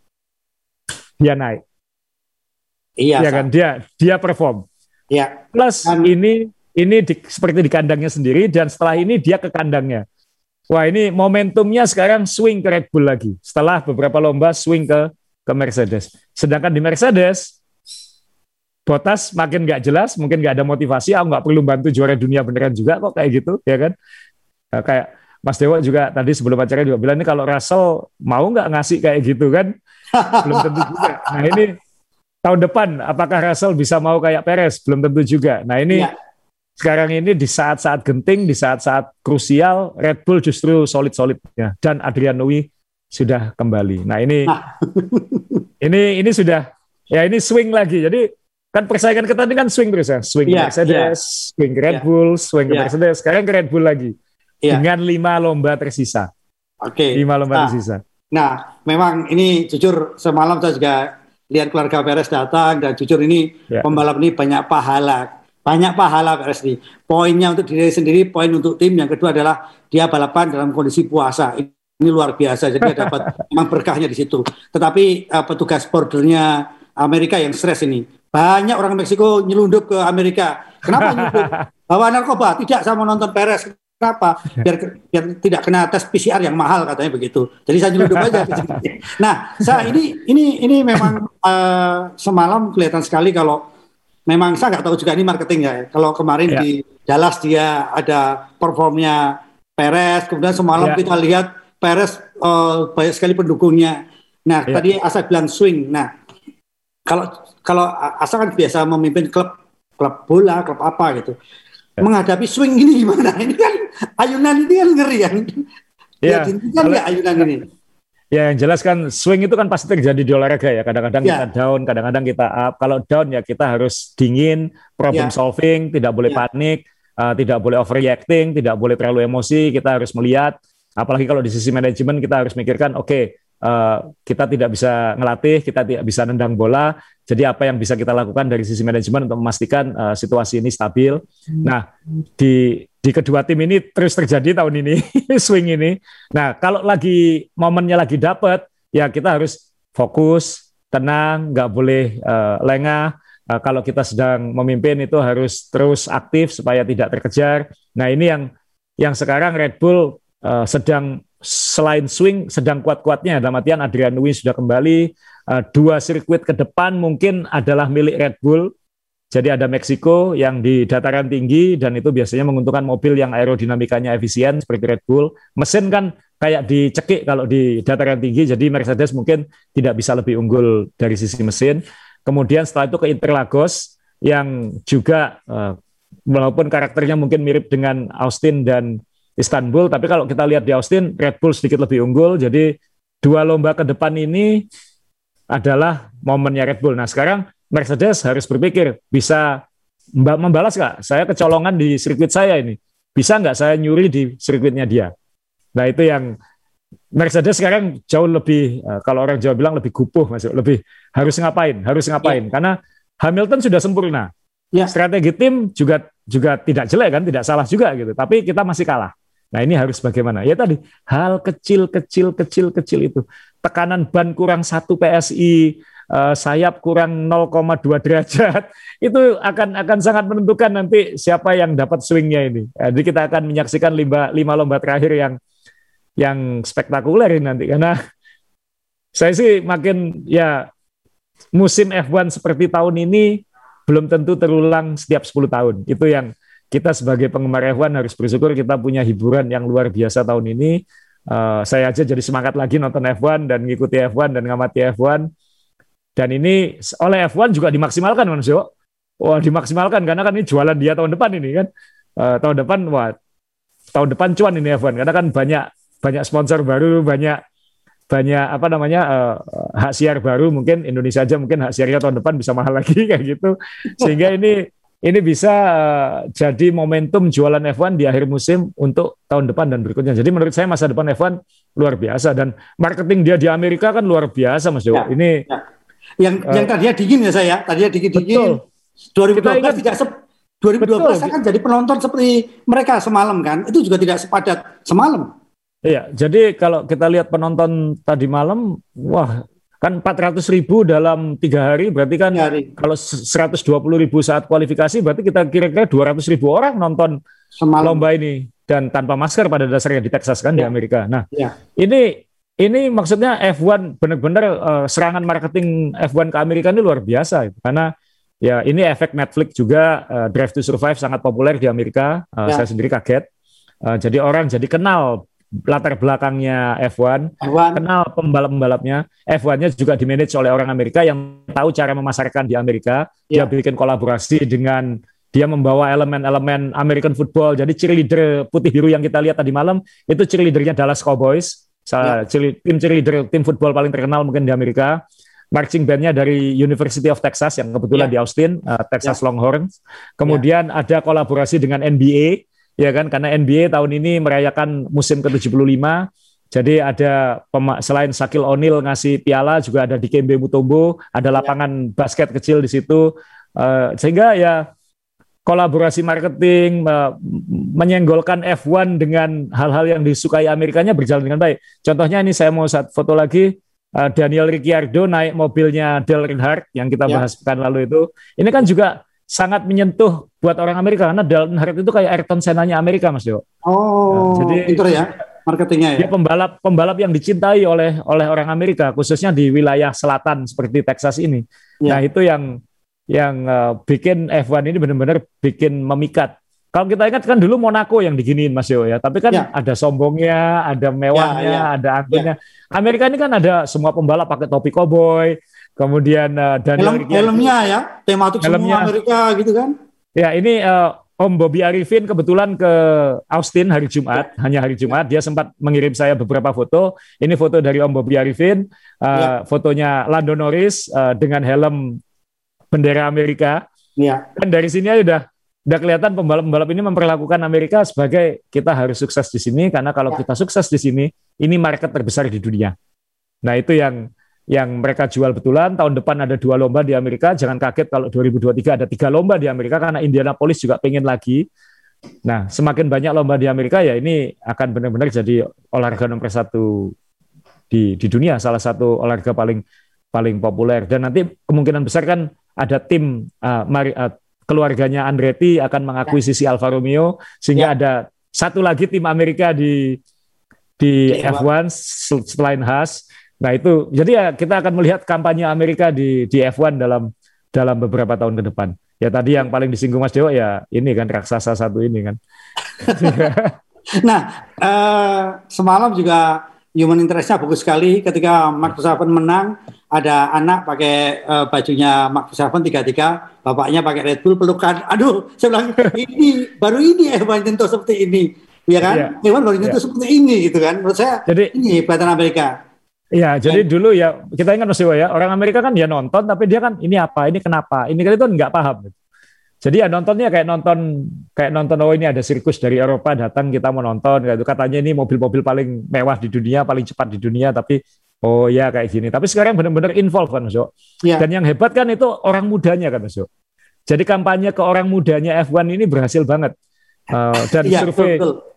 dia naik. Iya ya kan dia dia perform. Ya. Plus um, ini ini di, seperti di kandangnya sendiri dan setelah ini dia ke kandangnya. Wah ini momentumnya sekarang swing ke Red Bull lagi. Setelah beberapa lomba swing ke ke Mercedes. Sedangkan di Mercedes Botas makin nggak jelas, mungkin nggak ada motivasi, aku nggak perlu bantu juara dunia beneran juga kok kayak gitu, ya kan? Nah, kayak Mas Dewa juga tadi sebelum acara juga bilang ini kalau Russell mau nggak ngasih kayak gitu kan? Belum tentu juga. Nah ini tahun depan apakah Russell bisa mau kayak Perez? Belum tentu juga. Nah ini ya. Sekarang ini di saat-saat genting, di saat-saat krusial, Red Bull justru solid-solidnya dan Adrian Newey sudah kembali. Nah ini nah. ini ini sudah ya ini swing lagi. Jadi kan persaingan kita ini kan swing terus ya, swing yeah, Mercedes, yeah. swing ke Red yeah. Bull, swing ke yeah. Mercedes, sekarang ke Red Bull lagi yeah. dengan lima lomba tersisa. Oke. Okay. Lima lomba nah, tersisa. Nah, memang ini jujur semalam saya juga lihat keluarga Perez datang dan jujur ini yeah. pembalap ini banyak pahala, banyak pahala Perez ini. Poinnya untuk diri sendiri, poin untuk tim. Yang kedua adalah dia balapan dalam kondisi puasa. Ini luar biasa, jadi dia dapat memang berkahnya di situ. Tetapi uh, petugas bordernya Amerika yang stres ini banyak orang Meksiko nyelundup ke Amerika. Kenapa nyelundup? Bawa narkoba? Tidak, saya mau nonton Perez. Kenapa? Biar, biar tidak kena tes PCR yang mahal katanya begitu. Jadi saya nyelundup aja. nah, saya ini ini ini memang uh, semalam kelihatan sekali kalau memang saya nggak tahu juga ini marketing ya. Kalau kemarin yeah. di Dallas dia ada performnya Perez, kemudian semalam yeah. kita lihat Perez uh, banyak sekali pendukungnya. Nah, yeah. tadi Asa bilang swing. Nah, kalau kalau asal kan biasa memimpin klub klub bola, klub apa gitu. Ya. Menghadapi swing ini gimana? Ini kan ayunan ini kan ngeri kan. Ya, kan ya ayunan ini. Ya yang jelas kan swing itu kan pasti terjadi di olahraga ya. Kadang-kadang ya. kita down, kadang-kadang kita up. Kalau down ya kita harus dingin, problem ya. solving, tidak boleh ya. panik, uh, tidak boleh overreacting, tidak boleh terlalu emosi. Kita harus melihat. Apalagi kalau di sisi manajemen kita harus mikirkan, oke, okay, Uh, kita tidak bisa ngelatih, kita tidak bisa nendang bola. Jadi apa yang bisa kita lakukan dari sisi manajemen untuk memastikan uh, situasi ini stabil. Nah, di di kedua tim ini terus terjadi tahun ini swing ini. Nah, kalau lagi momennya lagi dapat, ya kita harus fokus, tenang, nggak boleh uh, lengah. Uh, kalau kita sedang memimpin itu harus terus aktif supaya tidak terkejar. Nah, ini yang yang sekarang Red Bull uh, sedang selain swing sedang kuat-kuatnya. Dalam artian Adrian Newey sudah kembali. Uh, dua sirkuit ke depan mungkin adalah milik Red Bull. Jadi ada Meksiko yang di dataran tinggi dan itu biasanya menguntungkan mobil yang aerodinamikanya efisien seperti Red Bull. Mesin kan kayak dicekik kalau di dataran tinggi jadi Mercedes mungkin tidak bisa lebih unggul dari sisi mesin. Kemudian setelah itu ke Interlagos yang juga uh, walaupun karakternya mungkin mirip dengan Austin dan Istanbul. Tapi kalau kita lihat di Austin, Red Bull sedikit lebih unggul. Jadi dua lomba ke depan ini adalah momennya Red Bull. Nah sekarang Mercedes harus berpikir bisa membalas nggak? Saya kecolongan di sirkuit saya ini. Bisa nggak saya nyuri di sirkuitnya dia? Nah itu yang Mercedes sekarang jauh lebih eh, kalau orang Jawa bilang lebih gupuh masuk lebih harus ngapain harus ngapain ya. karena Hamilton sudah sempurna ya. strategi tim juga juga tidak jelek kan tidak salah juga gitu tapi kita masih kalah Nah ini harus bagaimana? Ya tadi hal kecil kecil kecil kecil itu tekanan ban kurang satu PSI, eh, sayap kurang 0,2 derajat itu akan akan sangat menentukan nanti siapa yang dapat swingnya ini. Jadi kita akan menyaksikan lima, lima lomba terakhir yang yang spektakuler ini nanti karena saya sih makin ya musim F1 seperti tahun ini belum tentu terulang setiap 10 tahun. Itu yang kita sebagai penggemar F1 harus bersyukur kita punya hiburan yang luar biasa tahun ini. Uh, saya aja jadi semangat lagi nonton F1 dan ngikuti F1 dan ngamati F1. Dan ini oleh F1 juga dimaksimalkan, Mas Yo. Wah, dimaksimalkan karena kan ini jualan dia tahun depan ini kan. Uh, tahun depan wah tahun depan cuan ini F1 karena kan banyak banyak sponsor baru, banyak banyak apa namanya uh, hak siar baru mungkin Indonesia aja mungkin hak siarnya tahun depan bisa mahal lagi kayak gitu. Sehingga ini ini bisa uh, jadi momentum jualan F1 di akhir musim untuk tahun depan dan berikutnya. Jadi menurut saya masa depan F1 luar biasa dan marketing dia di Amerika kan luar biasa Mas Dewa. Ya, ini ya. yang uh, yang tadinya dingin ya saya, tadinya dingin-dingin. 2012 ingat, tidak se 2012 betul. kan jadi penonton seperti mereka semalam kan. Itu juga tidak sepadat semalam. Iya, jadi kalau kita lihat penonton tadi malam, wah kan 400 ribu dalam tiga hari berarti kan hari. kalau 120 ribu saat kualifikasi berarti kita kira-kira 200 ribu orang nonton Semalam. lomba ini dan tanpa masker pada dasarnya di Texas kan ya. di Amerika. Nah ya. ini ini maksudnya F1 benar-benar uh, serangan marketing F1 ke Amerika ini luar biasa itu. karena ya ini efek Netflix juga uh, Drive to Survive sangat populer di Amerika. Uh, ya. Saya sendiri kaget. Uh, jadi orang jadi kenal latar belakangnya F1, F1. kenal pembalap-pembalapnya. F1-nya juga dimanage oleh orang Amerika yang tahu cara memasarkan di Amerika. Ya. Dia bikin kolaborasi dengan dia membawa elemen-elemen American football. Jadi cheerleader putih biru yang kita lihat tadi malam itu cheerleadernya Dallas Cowboys. Salah, ya. tim cheerleader tim football paling terkenal mungkin di Amerika. Marching bandnya dari University of Texas yang kebetulan ya. di Austin, uh, Texas ya. Longhorns. Kemudian ya. ada kolaborasi dengan NBA ya kan karena NBA tahun ini merayakan musim ke-75 jadi ada selain Sakil O'Neal ngasih piala juga ada di Kembe Mutombo ada ya. lapangan ya. basket kecil di situ uh, sehingga ya kolaborasi marketing uh, menyenggolkan F1 dengan hal-hal yang disukai Amerikanya berjalan dengan baik. Contohnya ini saya mau satu foto lagi uh, Daniel Ricciardo naik mobilnya Dale Earnhardt yang kita ya. bahas pekan lalu itu. Ini kan juga sangat menyentuh buat orang Amerika karena Dalton Hart itu kayak Ayrton Senna-nya Amerika Mas Dewo. Oh, nah, jadi itu ya marketingnya ya. Dia pembalap pembalap yang dicintai oleh oleh orang Amerika khususnya di wilayah selatan seperti Texas ini. Ya. Nah, itu yang yang uh, bikin F1 ini benar-benar bikin memikat. Kalau kita ingat kan dulu Monaco yang diginiin Mas Yo ya, tapi kan ya. ada sombongnya, ada mewahnya, ya, ya. ada anggunnya. Ya. Amerika ini kan ada semua pembalap pakai topi koboi, Kemudian uh, Daniel Helm, helmnya ya, tematik helmnya. semua Amerika gitu kan. Ya, ini uh, Om Bobby Arifin kebetulan ke Austin hari Jumat, ya. hanya hari Jumat. Dia sempat mengirim saya beberapa foto. Ini foto dari Om Bobby Arifin, uh, ya. fotonya Lando Norris uh, dengan helm bendera Amerika. Ya. Dan dari sini aja udah udah kelihatan pembalap-pembalap ini memperlakukan Amerika sebagai kita harus sukses di sini karena kalau ya. kita sukses di sini, ini market terbesar di dunia. Nah itu yang yang mereka jual betulan. Tahun depan ada dua lomba di Amerika. Jangan kaget kalau 2023 ada tiga lomba di Amerika karena Indianapolis juga pengen lagi. Nah, semakin banyak lomba di Amerika ya ini akan benar-benar jadi olahraga nomor satu di di dunia, salah satu olahraga paling paling populer. Dan nanti kemungkinan besar kan ada tim uh, mari, uh, keluarganya Andretti akan mengakuisisi Alfa Romeo sehingga ya. ada satu lagi tim Amerika di di F1 selain Haas Nah itu jadi ya kita akan melihat kampanye Amerika di di F1 dalam dalam beberapa tahun ke depan. Ya tadi yang paling disinggung Mas Dewa ya ini kan raksasa satu ini kan. nah uh, semalam juga human interestnya bagus sekali ketika Max Verstappen menang ada anak pakai uh, bajunya Max Verstappen tiga tiga bapaknya pakai Red Bull pelukan aduh saya bilang ini baru ini Evan tentu seperti ini ya kan yeah. Evan baru tentu yeah. seperti ini gitu kan menurut saya Jadi, ini buatan Amerika Iya, jadi dulu ya kita ingat Mas Dewa ya, orang Amerika kan dia nonton tapi dia kan ini apa, ini kenapa, ini kan itu nggak paham. Jadi ya nontonnya kayak nonton kayak nonton oh ini ada sirkus dari Eropa datang kita mau nonton kayak itu katanya ini mobil-mobil paling mewah di dunia, paling cepat di dunia tapi oh ya kayak gini. Tapi sekarang benar-benar involve kan Mas ya. Dan yang hebat kan itu orang mudanya kan Mas Jadi kampanye ke orang mudanya F1 ini berhasil banget. Uh, dan ya, survei betul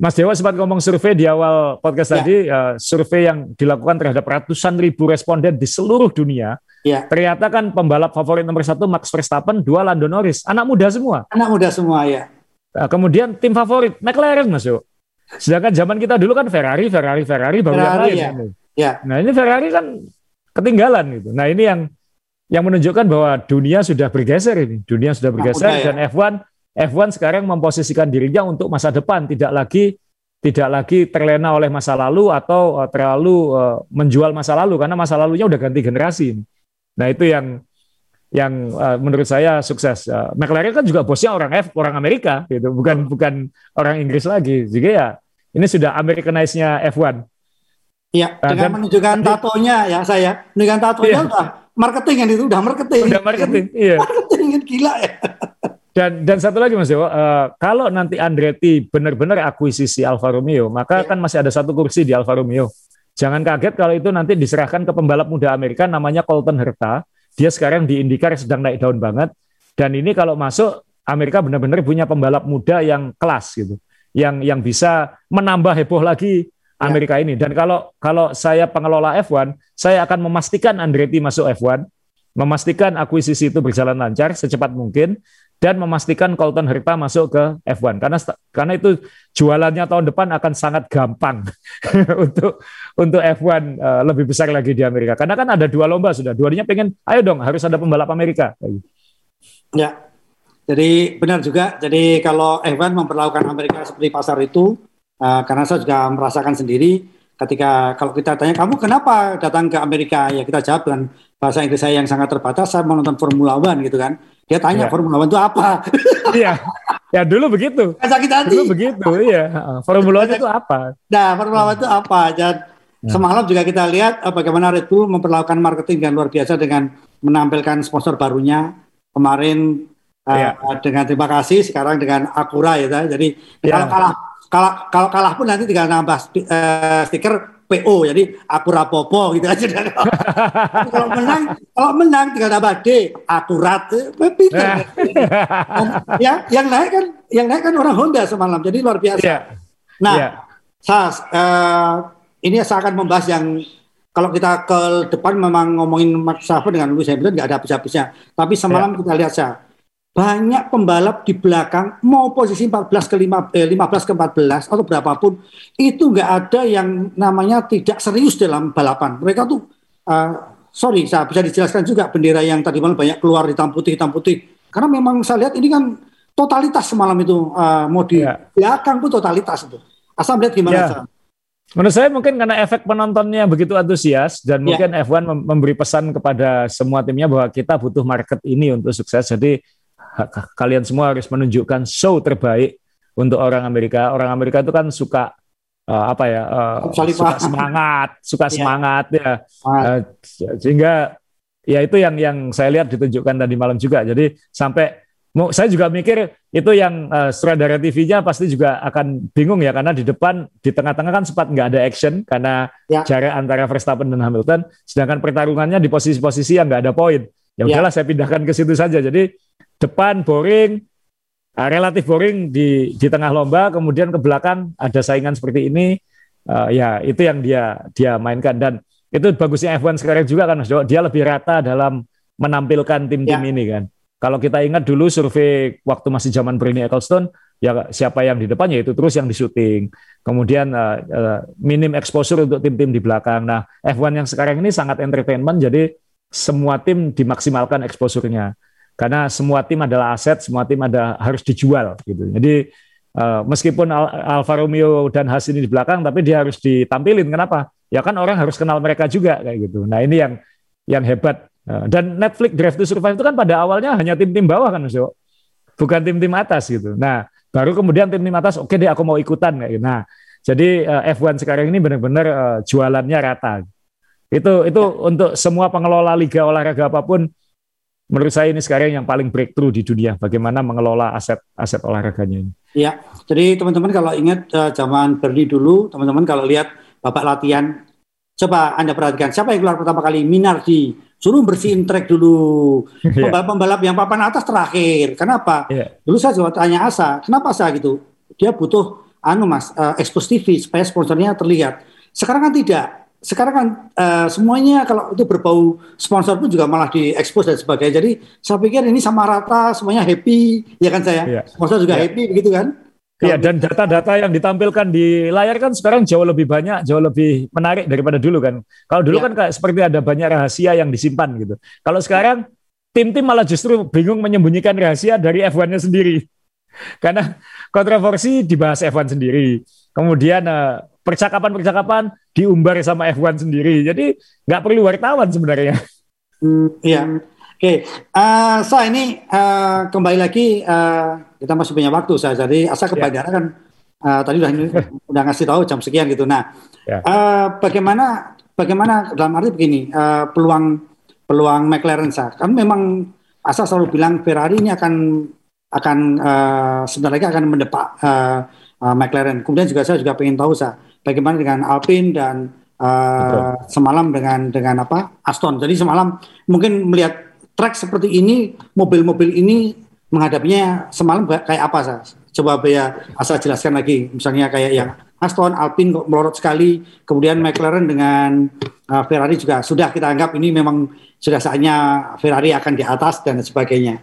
Mas Dewa sempat ngomong survei di awal podcast ya. tadi, uh, survei yang dilakukan terhadap ratusan ribu responden di seluruh dunia. Ya. Ternyata kan pembalap favorit nomor satu Max Verstappen, dua Lando Norris, anak muda semua. Anak muda semua ya. Nah, kemudian tim favorit McLaren masuk. Sedangkan zaman kita dulu kan Ferrari, Ferrari, Ferrari baru Ferrari, yang lain. Ya. ya. Nah ini Ferrari kan ketinggalan gitu. Nah ini yang yang menunjukkan bahwa dunia sudah bergeser ini, dunia sudah bergeser nah, dan ya. F1 F1 sekarang memposisikan dirinya untuk masa depan, tidak lagi tidak lagi terlena oleh masa lalu atau uh, terlalu uh, menjual masa lalu karena masa lalunya udah ganti generasi. Nah itu yang yang uh, menurut saya sukses. Uh, McLaren kan juga bosnya orang F, orang Amerika, gitu, bukan bukan orang Inggris lagi. Jadi ya ini sudah Americanize-nya F1. Iya, nah, dengan menunjukkan tatonya ya saya, menunjukkan tatonya iya. udah marketing kan itu udah marketing. Udah marketing, iya. marketing gila ya. Dan dan satu lagi Mas Dewa, uh, kalau nanti Andretti benar-benar akuisisi Alfa Romeo, maka ya. kan masih ada satu kursi di Alfa Romeo. Jangan kaget kalau itu nanti diserahkan ke pembalap muda Amerika namanya Colton Herta. Dia sekarang di IndyCar sedang naik daun banget. Dan ini kalau masuk Amerika benar-benar punya pembalap muda yang kelas gitu, yang yang bisa menambah heboh lagi ya. Amerika ya. ini. Dan kalau kalau saya pengelola F1, saya akan memastikan Andretti masuk F1, memastikan akuisisi itu berjalan lancar secepat mungkin dan memastikan Colton Herta masuk ke F1 karena karena itu jualannya tahun depan akan sangat gampang untuk untuk F1 uh, eh, lebih besar lagi di Amerika. Karena kan ada dua lomba sudah. Dua-duanya pengen ayo dong harus ada pembalap Amerika. Ya, jadi benar juga. Jadi kalau Evan memperlakukan Amerika seperti pasar itu, uh, karena saya juga merasakan sendiri ketika kalau kita tanya kamu kenapa datang ke Amerika? Ya kita jawab dengan bahasa Inggris saya yang sangat terbatas saya menonton Formula One gitu kan. Dia tanya ya. Formula One itu apa? Iya. Ya dulu begitu. Sakit hati. Dulu begitu iya. Formula One itu apa? Nah Formula One itu apa? Dan ya. semalam juga kita lihat uh, bagaimana Red Bull memperlakukan marketing yang luar biasa dengan menampilkan sponsor barunya kemarin. Uh, ya. dengan terima kasih sekarang dengan Acura ya jadi ya. kalau kalah kalau kalau kalah pun nanti tinggal nambah uh, stiker PO jadi akurat popo gitu aja kalau menang kalau menang tinggal nambah D akurat pintar ya yang naik kan yang naik kan orang Honda semalam jadi luar biasa yeah. nah yeah. Sas uh, ini saya akan membahas yang kalau kita ke depan memang ngomongin Max Verstappen dengan Lewis Hamilton nggak ada habis-habisnya tapi semalam yeah. kita lihat saya banyak pembalap di belakang mau posisi 14 ke 5, eh, 15 ke 14 atau berapapun itu nggak ada yang namanya tidak serius dalam balapan. Mereka tuh uh, sorry saya bisa dijelaskan juga bendera yang tadi malam banyak keluar hitam putih hitam putih karena memang saya lihat ini kan totalitas semalam itu uh, mau di ya. belakang pun totalitas itu. Asal melihat gimana ya. Menurut saya mungkin karena efek penontonnya begitu antusias dan ya. mungkin F1 memberi pesan kepada semua timnya bahwa kita butuh market ini untuk sukses. Jadi kalian semua harus menunjukkan show terbaik untuk orang Amerika. Orang Amerika itu kan suka uh, apa ya? Uh, suka semangat, suka yeah. semangat ya. Uh, sehingga ya itu yang yang saya lihat ditunjukkan tadi malam juga. Jadi sampai saya juga mikir itu yang uh, sutradara TV-nya pasti juga akan bingung ya karena di depan di tengah-tengah kan sempat nggak ada action karena ya. jarak antara Verstappen dan Hamilton, sedangkan pertarungannya di posisi-posisi yang nggak ada poin. Ya, ya udahlah saya pindahkan ke situ saja. Jadi depan boring, uh, relatif boring di di tengah lomba, kemudian ke belakang ada saingan seperti ini, uh, ya itu yang dia dia mainkan dan itu bagusnya F1 sekarang juga kan Mas dia lebih rata dalam menampilkan tim-tim ya. ini kan. Kalau kita ingat dulu survei waktu masih zaman Bernie Ecclestone, ya siapa yang di depannya itu terus yang di syuting. Kemudian uh, uh, minim exposure untuk tim-tim di belakang. Nah, F1 yang sekarang ini sangat entertainment, jadi semua tim dimaksimalkan exposure-nya karena semua tim adalah aset, semua tim ada harus dijual gitu. Jadi uh, meskipun Al Alfa Romeo dan Haas ini di belakang, tapi dia harus ditampilin. Kenapa? Ya kan orang harus kenal mereka juga kayak gitu. Nah ini yang yang hebat. Uh, dan Netflix Drive to Survive itu kan pada awalnya hanya tim-tim bawah kan, Mas bukan tim-tim atas gitu. Nah baru kemudian tim-tim atas, oke okay deh aku mau ikutan kayak gitu. Nah jadi uh, eh, F1 sekarang ini benar-benar uh, jualannya rata. Itu itu ya. untuk semua pengelola liga olahraga apa pun menurut saya ini sekarang yang paling breakthrough di dunia bagaimana mengelola aset-aset olahraganya ini. Iya, jadi teman-teman kalau ingat uh, zaman Bernie dulu, teman-teman kalau lihat bapak latihan, coba anda perhatikan siapa yang keluar pertama kali Minardi, suruh bersihin track dulu. Iya. Pembalap-pembalap yang papan atas terakhir. Kenapa? Yeah. Dulu saya juga tanya Asa, kenapa Asa gitu? Dia butuh anu mas uh, expose TV supaya sponsornya terlihat. Sekarang kan tidak sekarang kan uh, semuanya kalau itu berbau sponsor pun juga malah diekspos dan sebagainya. Jadi saya pikir ini sama rata semuanya happy, ya kan saya. Iya. Sponsor juga iya. happy begitu kan? Iya dan data-data yang ditampilkan di layar kan sekarang jauh lebih banyak, jauh lebih menarik daripada dulu kan. Kalau dulu ya. kan kayak seperti ada banyak rahasia yang disimpan gitu. Kalau sekarang tim-tim malah justru bingung menyembunyikan rahasia dari F1-nya sendiri. Karena kontroversi dibahas F1 sendiri. Kemudian uh, percakapan-percakapan diumbar sama F1 sendiri. Jadi nggak perlu wartawan sebenarnya. Hmm, iya. Oke, okay. uh, so ini uh, kembali lagi uh, kita masih punya waktu saya. Jadi asal ke yeah. kan uh, tadi udah udah ngasih tahu jam sekian gitu. Nah, yeah. Ya. uh, bagaimana bagaimana dalam arti begini uh, peluang peluang McLaren saya kan memang asal selalu bilang Ferrari ini akan akan uh, sebentar lagi akan mendepak uh, uh, McLaren. Kemudian juga saya juga ingin tahu saya bagaimana dengan Alpine dan uh, semalam dengan dengan apa Aston. Jadi semalam mungkin melihat track seperti ini, mobil-mobil ini menghadapinya semalam kayak apa sah? Coba ya asal jelaskan lagi. Misalnya kayak yang Aston, Alpine kok melorot sekali, kemudian McLaren dengan uh, Ferrari juga sudah kita anggap ini memang sudah saatnya Ferrari akan di atas dan sebagainya.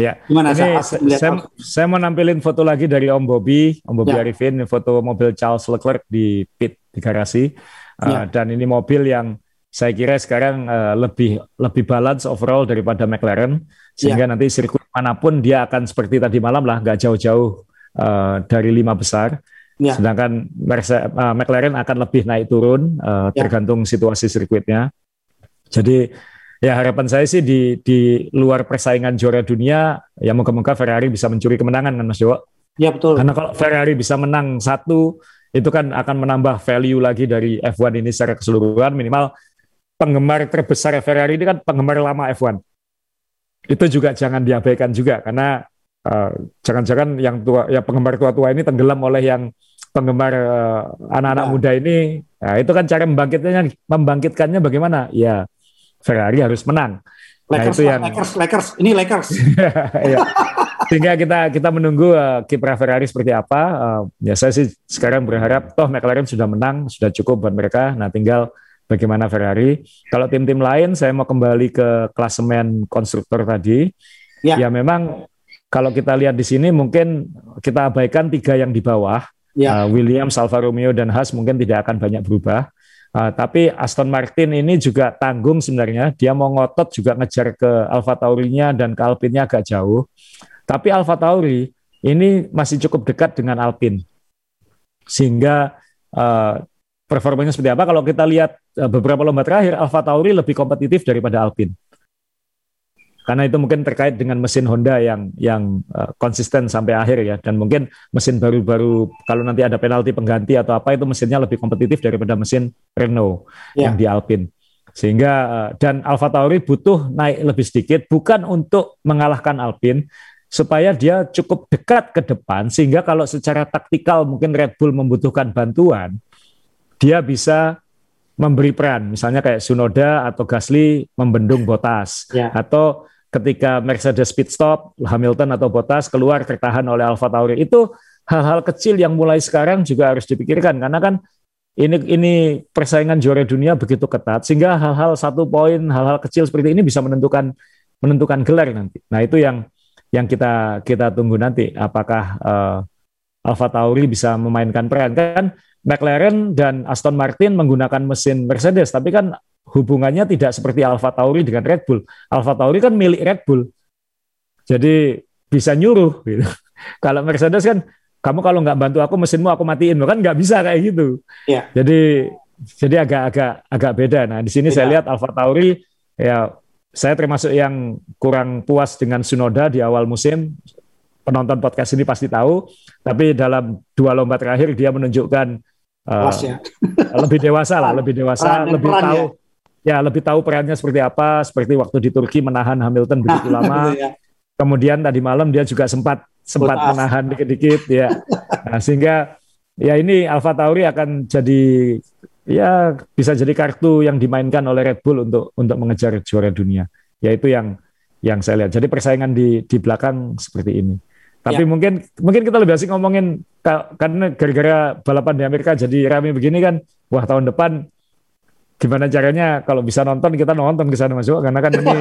Ya, Gimana ini saya, saya, saya mau nampilin foto lagi dari Om Bobby, Om Bobby ya. Arifin, foto mobil Charles Leclerc di pit di garasi. Uh, ya. Dan ini mobil yang saya kira sekarang uh, lebih lebih balance overall daripada McLaren, sehingga ya. nanti sirkuit mana pun dia akan seperti tadi malam lah, nggak jauh-jauh uh, dari lima besar. Ya. Sedangkan Mercedes, uh, McLaren akan lebih naik turun uh, ya. tergantung situasi sirkuitnya. Jadi ya harapan saya sih di di luar persaingan juara dunia ya moga-moga Ferrari bisa mencuri kemenangan kan Mas Dewa. Ya betul. Karena kalau Ferrari bisa menang satu itu kan akan menambah value lagi dari F1 ini secara keseluruhan minimal penggemar terbesar Ferrari ini kan penggemar lama F1 itu juga jangan diabaikan juga karena uh, jangan-jangan yang tua ya penggemar tua-tua ini tenggelam oleh yang penggemar uh, anak-anak nah. muda ini nah, itu kan cara membangkitkannya membangkitkannya bagaimana ya Ferrari harus menang nah, Lakers, nah, itu yang Lakers Lakers ini Lakers ya. sehingga kita kita menunggu uh, kiprah Ferrari seperti apa. Uh, ya saya sih sekarang berharap toh McLaren sudah menang, sudah cukup buat mereka. Nah tinggal bagaimana Ferrari. Kalau tim-tim lain, saya mau kembali ke klasemen konstruktor tadi. Ya, ya memang kalau kita lihat di sini mungkin kita abaikan tiga yang di bawah. Ya. Uh, Williams, Alfa Romeo dan Haas mungkin tidak akan banyak berubah. Uh, tapi Aston Martin ini juga tanggung sebenarnya. Dia mau ngotot juga ngejar ke Alfa Taurinya dan ke Alpine-nya agak jauh. Tapi Alfa Tauri ini masih cukup dekat dengan Alpine. Sehingga uh, performanya seperti apa kalau kita lihat uh, beberapa lomba terakhir Alfa Tauri lebih kompetitif daripada Alpine. Karena itu mungkin terkait dengan mesin Honda yang yang uh, konsisten sampai akhir ya dan mungkin mesin baru-baru kalau nanti ada penalti pengganti atau apa itu mesinnya lebih kompetitif daripada mesin Renault yeah. yang di Alpine. Sehingga uh, dan Alfa Tauri butuh naik lebih sedikit bukan untuk mengalahkan Alpine supaya dia cukup dekat ke depan sehingga kalau secara taktikal mungkin Red Bull membutuhkan bantuan dia bisa memberi peran misalnya kayak Sunoda atau Gasly membendung Bottas ya. atau ketika Mercedes pit stop Hamilton atau Bottas keluar tertahan oleh Alfa Tauri. Itu hal-hal kecil yang mulai sekarang juga harus dipikirkan. Karena kan ini ini persaingan juara dunia begitu ketat sehingga hal-hal satu poin hal-hal kecil seperti ini bisa menentukan menentukan gelar nanti. Nah itu yang yang kita kita tunggu nanti apakah uh, Alfa Tauri bisa memainkan peran. Kan McLaren dan Aston Martin menggunakan mesin Mercedes tapi kan hubungannya tidak seperti Alfa Tauri dengan Red Bull Alfa Tauri kan milik Red Bull jadi bisa nyuruh gitu kalau Mercedes kan kamu kalau nggak bantu aku mesinmu aku matiin kan nggak bisa kayak gitu ya. jadi jadi agak-agak agak beda nah di sini beda. saya lihat Alfa Tauri ya saya termasuk yang kurang puas dengan Sunoda di awal musim. Penonton podcast ini pasti tahu, tapi dalam dua lomba terakhir dia menunjukkan uh, lebih dewasa lah, lebih dewasa, peran lebih tahu ya. Ya lebih tahu perannya seperti apa, seperti waktu di Turki menahan Hamilton begitu lama. ya. Kemudian tadi malam dia juga sempat sempat Putas. menahan dikit-dikit ya. Nah, sehingga ya ini Alfa Tauri akan jadi ya bisa jadi kartu yang dimainkan oleh Red Bull untuk untuk mengejar juara dunia. Yaitu yang yang saya lihat. Jadi persaingan di di belakang seperti ini. Tapi ya. mungkin mungkin kita lebih asik ngomongin karena gara-gara balapan di Amerika jadi rame begini kan, wah tahun depan gimana caranya kalau bisa nonton kita nonton ke sana masuk karena kan ini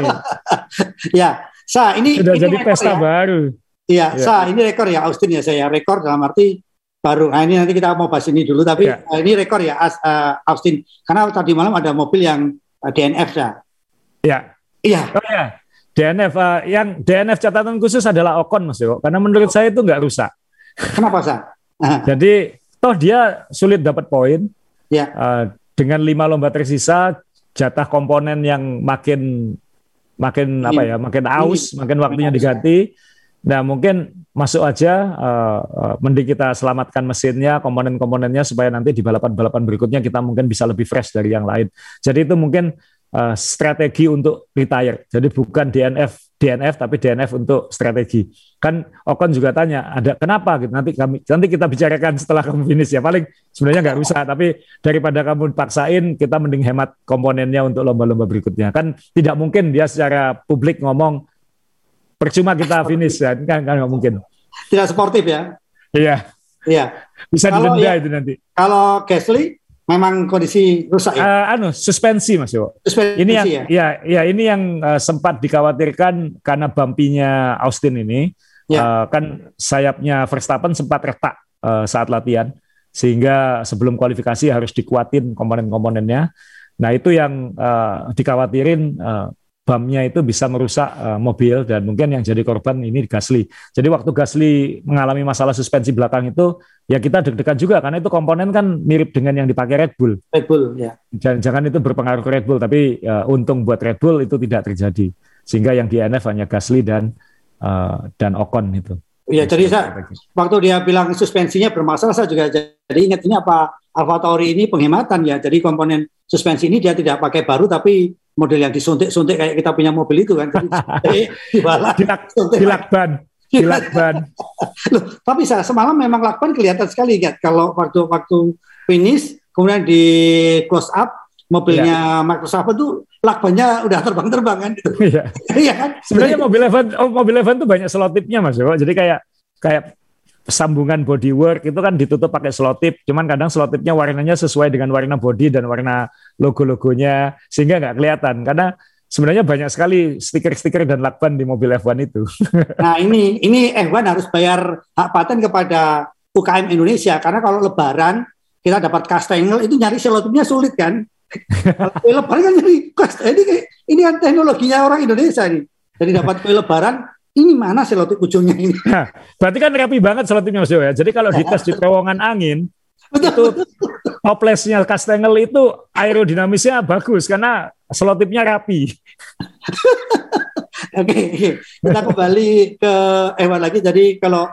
ya sa ini sudah ini jadi pesta ya. baru. Iya, ya. sa ini rekor ya Austin ya saya rekor dalam arti baru nah ini nanti kita mau bahas ini dulu tapi uh, ini rekor ya As, uh, Austin karena tadi malam ada mobil yang uh, DNF ya. Iya. Iya. Oh ya. DNF uh, yang DNF catatan khusus adalah Ocon Mas Yo karena menurut saya itu nggak rusak. Kenapa sah? Jadi toh dia sulit dapat poin. Ya. Uh, dengan lima lomba tersisa jatah komponen yang makin makin apa ya makin aus makin waktunya diganti Nah mungkin masuk aja, uh, uh, mending kita selamatkan mesinnya, komponen-komponennya supaya nanti di balapan-balapan berikutnya kita mungkin bisa lebih fresh dari yang lain. Jadi itu mungkin uh, strategi untuk retire. Jadi bukan DNF DNF tapi DNF untuk strategi. Kan Ocon juga tanya, ada kenapa? Gitu. Nanti kami nanti kita bicarakan setelah kamu finish ya. Paling sebenarnya nggak rusak, tapi daripada kamu paksain, kita mending hemat komponennya untuk lomba-lomba berikutnya. Kan tidak mungkin dia secara publik ngomong percuma kita finish. Ya kan kan nggak mungkin. Tidak sportif ya? Iya. Iya. Bisa kalau didenda ya, itu nanti. kalau Gasly memang kondisi rusak ya? Uh, anu suspensi mas Yo. Suspensi ini yang ya? ya ya ini yang uh, sempat dikhawatirkan karena bampinya Austin ini ya. uh, kan sayapnya Verstappen sempat retak uh, saat latihan sehingga sebelum kualifikasi harus dikuatin komponen-komponennya nah itu yang uh, dikhawatirin uh, bumnya itu bisa merusak uh, mobil dan mungkin yang jadi korban ini Gasly. Jadi waktu Gasly mengalami masalah suspensi belakang itu ya kita deg-degan juga karena itu komponen kan mirip dengan yang dipakai Red Bull. Red Bull ya. Jangan, jangan itu berpengaruh ke Red Bull tapi uh, untung buat Red Bull itu tidak terjadi. Sehingga yang di NF hanya Gasly dan uh, dan Ocon itu. Iya, jadi saya waktu dia bilang suspensinya bermasalah saya juga jadi ingat ini apa Alfa Tauri ini penghematan ya. Jadi komponen suspensi ini dia tidak pakai baru tapi model yang disuntik-suntik kayak kita punya mobil itu kan. dilak, dilakban. Dilakban. Loh, tapi saya semalam memang lakban kelihatan sekali kan kalau waktu waktu finish kemudian di close up mobilnya ya. Microsoft itu lakbannya udah terbang-terbang kan gitu. Iya. iya kan? Sebenarnya mobil Evan oh, mobil Evan tuh banyak selotipnya Mas Jadi kayak kayak sambungan bodywork itu kan ditutup pakai selotip, cuman kadang selotipnya warnanya sesuai dengan warna body dan warna logo-logonya sehingga nggak kelihatan karena sebenarnya banyak sekali stiker-stiker dan lakban di mobil F1 itu. Nah ini ini F1 harus bayar hak paten kepada UKM Indonesia karena kalau Lebaran kita dapat kastengel itu nyari selotipnya sulit kan. Kalau Lebaran kan nyari ini ini kan teknologinya orang Indonesia nih. Jadi dapat kue Lebaran ini mana selotip ujungnya ini? Nah, berarti kan rapi banget selotipnya Mas ya. Jadi kalau dites di terowongan angin, betul, itu toplesnya Kastengel itu aerodinamisnya bagus karena selotipnya rapi. Oke, kita kembali ke Ewan lagi. Jadi kalau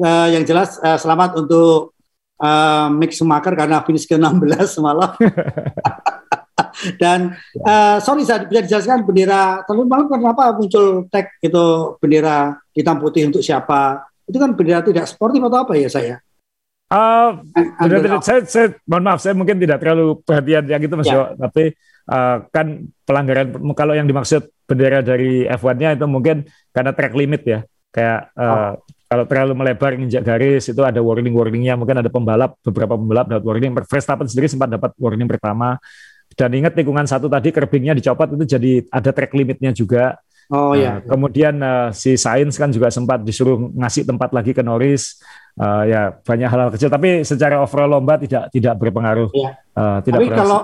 uh, yang jelas uh, selamat untuk uh, Mick Schumacher karena finish ke-16 semalam. Dan uh, sorry saya bisa dijelaskan bendera terlalu malam kenapa muncul tag itu bendera hitam putih untuk siapa? Itu kan bendera tidak sportif atau apa ya saya? Uh, tidak, tidak, saya, saya mohon maaf saya mungkin tidak terlalu perhatian yang itu mas ya. Yo, tapi uh, kan pelanggaran kalau yang dimaksud bendera dari F1-nya itu mungkin karena track limit ya kayak uh, oh. Kalau terlalu melebar injak garis itu ada warning warningnya mungkin ada pembalap beberapa pembalap dapat warning Verstappen sendiri sempat dapat warning pertama dan ingat tikungan satu tadi kerbingnya dicopot itu jadi ada track limitnya juga. Oh iya. Uh, kemudian uh, si Sains kan juga sempat disuruh ngasih tempat lagi ke Norris. Uh, ya banyak hal-hal kecil tapi secara overall lomba tidak tidak berpengaruh. Iya. Uh, tidak tapi kalau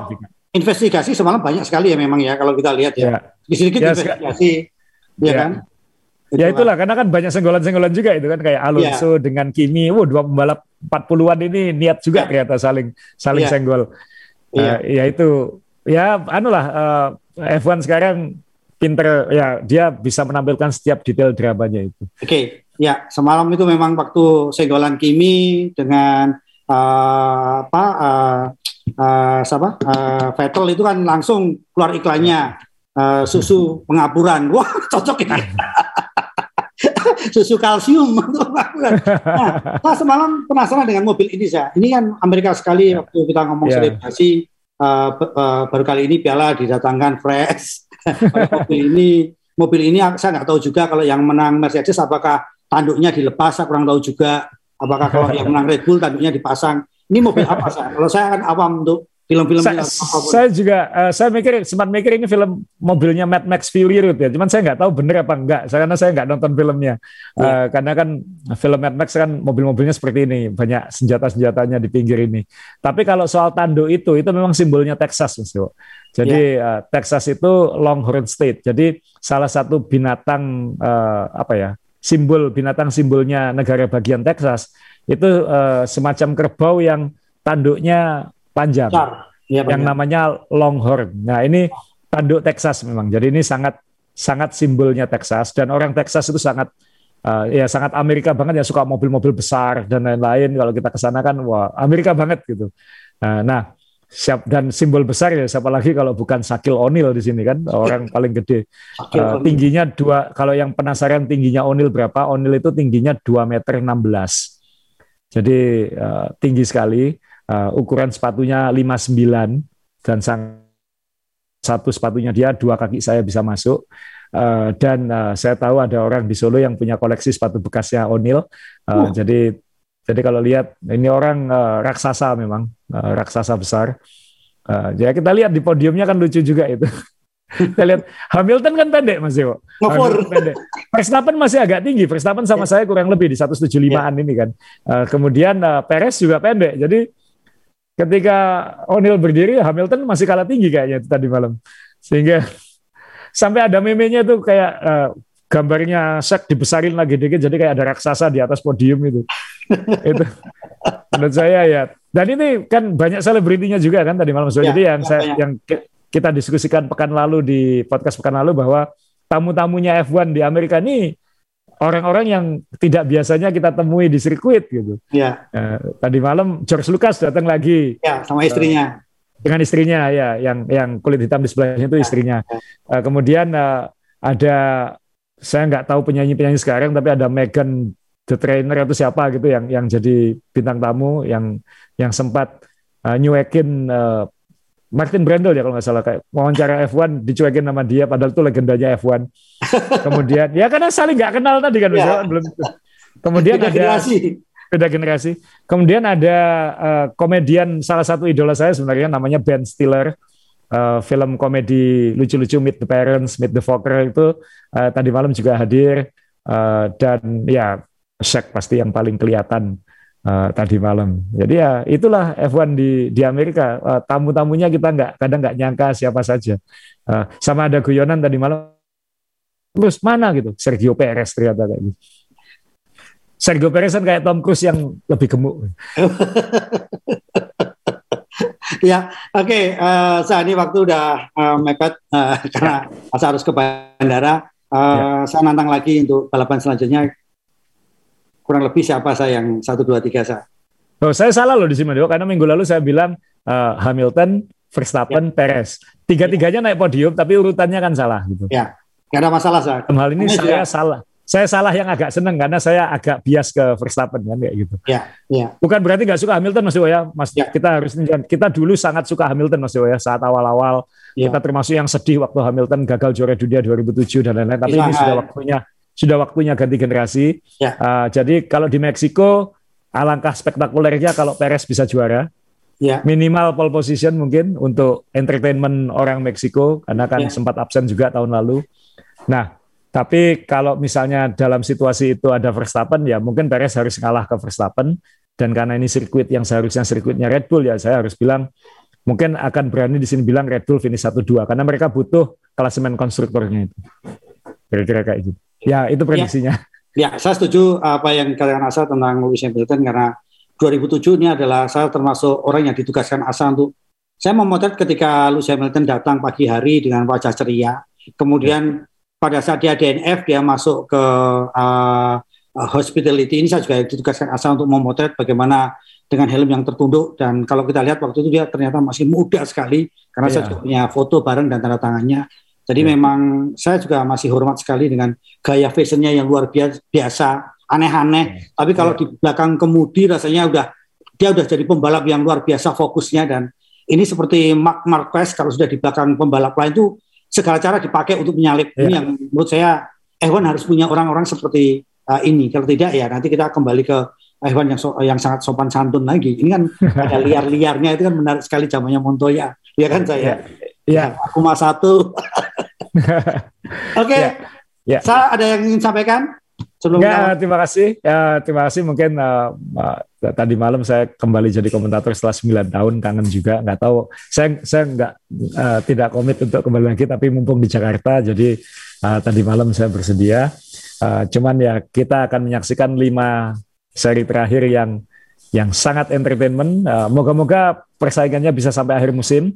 investigasi semalam banyak sekali ya memang ya kalau kita lihat ya. ya. Sedikit ya, investigasi ya, ya kan. Ya itulah karena kan banyak senggolan-senggolan juga itu kan kayak Alonso ya. dengan Kimi, wow dua pembalap 40-an ini niat juga ya. ternyata saling saling ya. senggol. Iya. Uh, ya itu ya anulah uh, eh, F1 sekarang pinter ya dia bisa menampilkan setiap detail dramanya itu. Oke, okay. ya semalam itu memang waktu segolan Kimi dengan uh, apa uh, uh, siapa uh, Vettel itu kan langsung keluar iklannya uh, susu pengapuran. Wah cocok ini. susu kalsium nah, nah, semalam penasaran dengan mobil ini saya. Ini kan Amerika sekali waktu kita ngomong yeah. selebrasi uh, uh, baru kali ini Piala didatangkan fresh. mobil ini mobil ini saya nggak tahu juga kalau yang menang Mercedes apakah tanduknya dilepas saya kurang tahu juga apakah kalau yang menang Red Bull tanduknya dipasang ini mobil apa saya kalau saya kan awam untuk film-film saya, saya juga uh, saya mikir sempat mikir ini film mobilnya Mad Max Fury Road ya. Cuman saya nggak tahu bener apa enggak. Karena saya nggak nonton filmnya. Yeah. uh, karena kan film Mad Max kan mobil-mobilnya seperti ini. Banyak senjata-senjatanya di pinggir ini. Tapi kalau soal tanduk itu itu memang simbolnya Texas Mas jadi yeah. uh, Texas itu Longhorn State. Jadi salah satu binatang uh, apa ya simbol binatang simbolnya negara bagian Texas itu uh, semacam kerbau yang tanduknya panjang. Ya, yang namanya Longhorn. Nah ini tanduk Texas memang. Jadi ini sangat sangat simbolnya Texas. Dan orang Texas itu sangat uh, ya sangat Amerika banget ya suka mobil-mobil besar dan lain-lain. Kalau kita ke sana kan wah Amerika banget gitu. Nah, nah siap dan simbol besar ya siapa lagi kalau bukan Sakil O'Neal di sini kan? Orang paling gede. Uh, tingginya dua kalau yang penasaran tingginya O'Neal berapa? O'Neal itu tingginya 2 meter 16 jadi uh, tinggi sekali uh, ukuran sepatunya 59 dan sang satu sepatunya dia dua kaki saya bisa masuk uh, dan uh, saya tahu ada orang di Solo yang punya koleksi sepatu bekasnya O'Neal uh, uh. jadi jadi kalau lihat ini orang uh, raksasa memang uh, raksasa besar uh, ya kita lihat di podiumnya kan lucu juga itu kita lihat Hamilton kan pendek Mas Dewo. pendek. Verstappen masih agak tinggi. Verstappen sama yeah. saya kurang lebih di 175-an yeah. ini kan. Uh, kemudian uh, Perez juga pendek. Jadi ketika O'Neal berdiri Hamilton masih kalah tinggi kayaknya tadi malam sehingga sampai ada memenya tuh kayak uh, gambarnya sek dibesarin lagi dikit jadi kayak ada raksasa di atas podium itu. itu menurut saya ya. Dan ini kan banyak selebritinya juga kan tadi malam sore. Ya, jadi yang ya, saya yang kita diskusikan pekan lalu di podcast pekan lalu bahwa tamu-tamunya F1 di Amerika ini orang-orang yang tidak biasanya kita temui di sirkuit gitu. Ya. Uh, tadi malam George Lucas datang lagi. Ya, sama istrinya. Uh, dengan istrinya ya, yang yang kulit hitam di sebelahnya itu ya, istrinya. Uh, kemudian uh, ada saya nggak tahu penyanyi-penyanyi sekarang tapi ada Megan the trainer atau siapa gitu yang yang jadi bintang tamu yang yang sempat uh, nyuekin uh, Martin Brundle ya kalau nggak salah. Kayak wawancara F1 dicuekin nama dia padahal itu legendanya F1 kemudian ya karena saling nggak kenal tadi kan ya. belum. Kemudian beda ada generasi. beda generasi. Kemudian ada uh, komedian salah satu idola saya sebenarnya namanya Ben Stiller. Uh, film komedi lucu-lucu Meet the Parents, Meet the Fokker itu uh, tadi malam juga hadir. Uh, dan ya Shaq pasti yang paling kelihatan uh, tadi malam. Jadi ya itulah F1 di di Amerika uh, tamu-tamunya kita nggak kadang nggak nyangka siapa saja. Uh, sama ada guyonan tadi malam terus mana gitu Sergio Perez ternyata kayak gitu. Sergio Perez kan kayak Tom Cruise yang lebih gemuk. ya, oke. Okay. Uh, saat ini waktu udah uh, mepet uh, karena saya harus ke bandara. Uh, ya. Saya nantang lagi untuk balapan selanjutnya. Kurang lebih siapa saya yang satu dua tiga saya. Oh, saya salah loh di sini, karena minggu lalu saya bilang uh, Hamilton, Verstappen, ya. Perez. Tiga-tiganya naik podium, tapi urutannya kan salah gitu. Ya, nggak ada masalah saya. Hal ini saya juga. salah saya salah yang agak seneng karena saya agak bias ke Verstappen kan kayak gitu. Ya, ya. Bukan berarti nggak suka Hamilton Mas Dewa ya, Mas. Ya. Kita harus kita dulu sangat suka Hamilton Mas Dewa ya saat awal-awal ya. kita termasuk yang sedih waktu Hamilton gagal juara dunia 2007 dan lain-lain. Tapi ya, ini sudah waktunya sudah waktunya ganti generasi. Ya. Uh, jadi kalau di Meksiko alangkah spektakulernya kalau Perez bisa juara. Ya. Minimal pole position mungkin untuk entertainment orang Meksiko karena kan ya. sempat absen juga tahun lalu. Nah, tapi kalau misalnya dalam situasi itu ada Verstappen, ya mungkin Perez harus kalah ke Verstappen. Dan karena ini sirkuit yang seharusnya sirkuitnya Red Bull, ya saya harus bilang mungkin akan berani di sini bilang Red Bull finish 1-2 karena mereka butuh klasemen konstruktornya itu. Kira-kira kayak gitu. Ya, itu prediksinya. Ya, ya saya setuju apa yang kalian asa tentang Lewis Hamilton karena 2007 ini adalah saya termasuk orang yang ditugaskan asa untuk saya memotret ketika Lewis Hamilton datang pagi hari dengan wajah ceria, kemudian pada saat dia DNF dia masuk ke uh, hospitality ini saya juga ditugaskan asal untuk memotret bagaimana dengan helm yang tertunduk dan kalau kita lihat waktu itu dia ternyata masih muda sekali karena yeah. saya juga punya foto bareng dan tanda tangannya. Jadi yeah. memang saya juga masih hormat sekali dengan gaya fashionnya yang luar biasa, aneh-aneh. Yeah. Tapi kalau yeah. di belakang kemudi rasanya udah dia udah jadi pembalap yang luar biasa fokusnya dan ini seperti Mark Marquez kalau sudah di belakang pembalap lain itu segala cara dipakai untuk menyalip. Yeah. Ini yang menurut saya F1 harus punya orang-orang seperti uh, ini. Kalau tidak ya nanti kita kembali ke F1 yang so, yang sangat sopan santun lagi. Ini kan ada liar-liarnya itu kan menarik sekali zamannya Montoya. Ya kan saya. Ya. Yeah. Aku mas satu. Oke. Okay. Yeah. Yeah. Saya ada yang ingin sampaikan? Sebelumnya. Ya, terima kasih. Ya, terima kasih. Mungkin uh, uh, tadi malam saya kembali jadi komentator setelah 9 tahun, kangen juga. Nggak tahu, saya saya nggak uh, tidak komit untuk kembali lagi, tapi mumpung di Jakarta, jadi uh, tadi malam saya bersedia. Uh, cuman ya kita akan menyaksikan lima seri terakhir yang yang sangat entertainment. Uh, moga-moga persaingannya bisa sampai akhir musim,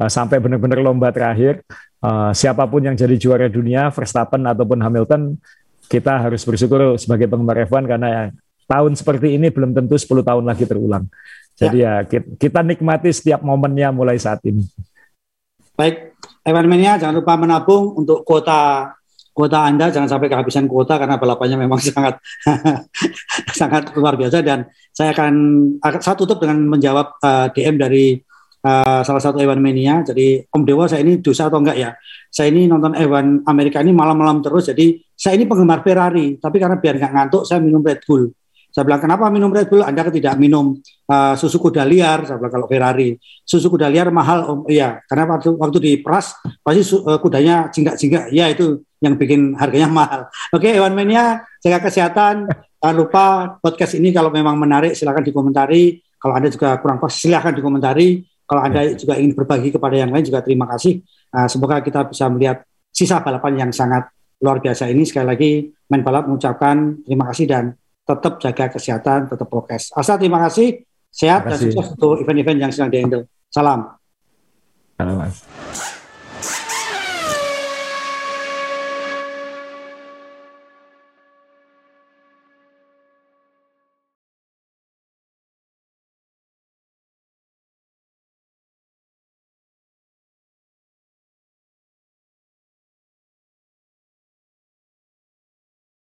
uh, sampai benar-benar lomba terakhir. Uh, siapa pun yang jadi juara dunia, Verstappen ataupun Hamilton, kita harus bersyukur sebagai penggemar F1 karena ya, tahun seperti ini belum tentu 10 tahun lagi terulang. Jadi ya, ya kita nikmati setiap momennya mulai saat ini. Baik, F1 Mania jangan lupa menabung untuk kuota kuota Anda jangan sampai kehabisan kuota karena balapannya memang sangat sangat luar biasa dan saya akan saya tutup dengan menjawab uh, eh, DM dari uh, salah satu Ewan Mania. Jadi Om Dewa saya ini dosa atau enggak ya? Saya ini nonton Ewan Amerika ini malam-malam terus. Jadi saya ini penggemar Ferrari, tapi karena biar nggak ngantuk saya minum Red Bull. Saya bilang kenapa minum Red Bull? Anda tidak minum uh, susu kuda liar. Saya bilang kalau Ferrari susu kuda liar mahal om. Iya, karena waktu waktu di peras pasti uh, kudanya jinggak-jinggak. Ya itu yang bikin harganya mahal. Oke, Ewan Mania jaga kesehatan. Jangan lupa podcast ini kalau memang menarik silahkan dikomentari. Kalau Anda juga kurang pas silahkan dikomentari. Kalau Anda juga ingin berbagi kepada yang lain juga terima kasih. Uh, semoga kita bisa melihat sisa balapan yang sangat luar biasa ini. Sekali lagi, main balap mengucapkan terima kasih dan tetap jaga kesehatan, tetap prokes. Asa terima kasih, sehat terima kasih. dan sukses untuk event-event yang sedang dihandle. Salam. Salam.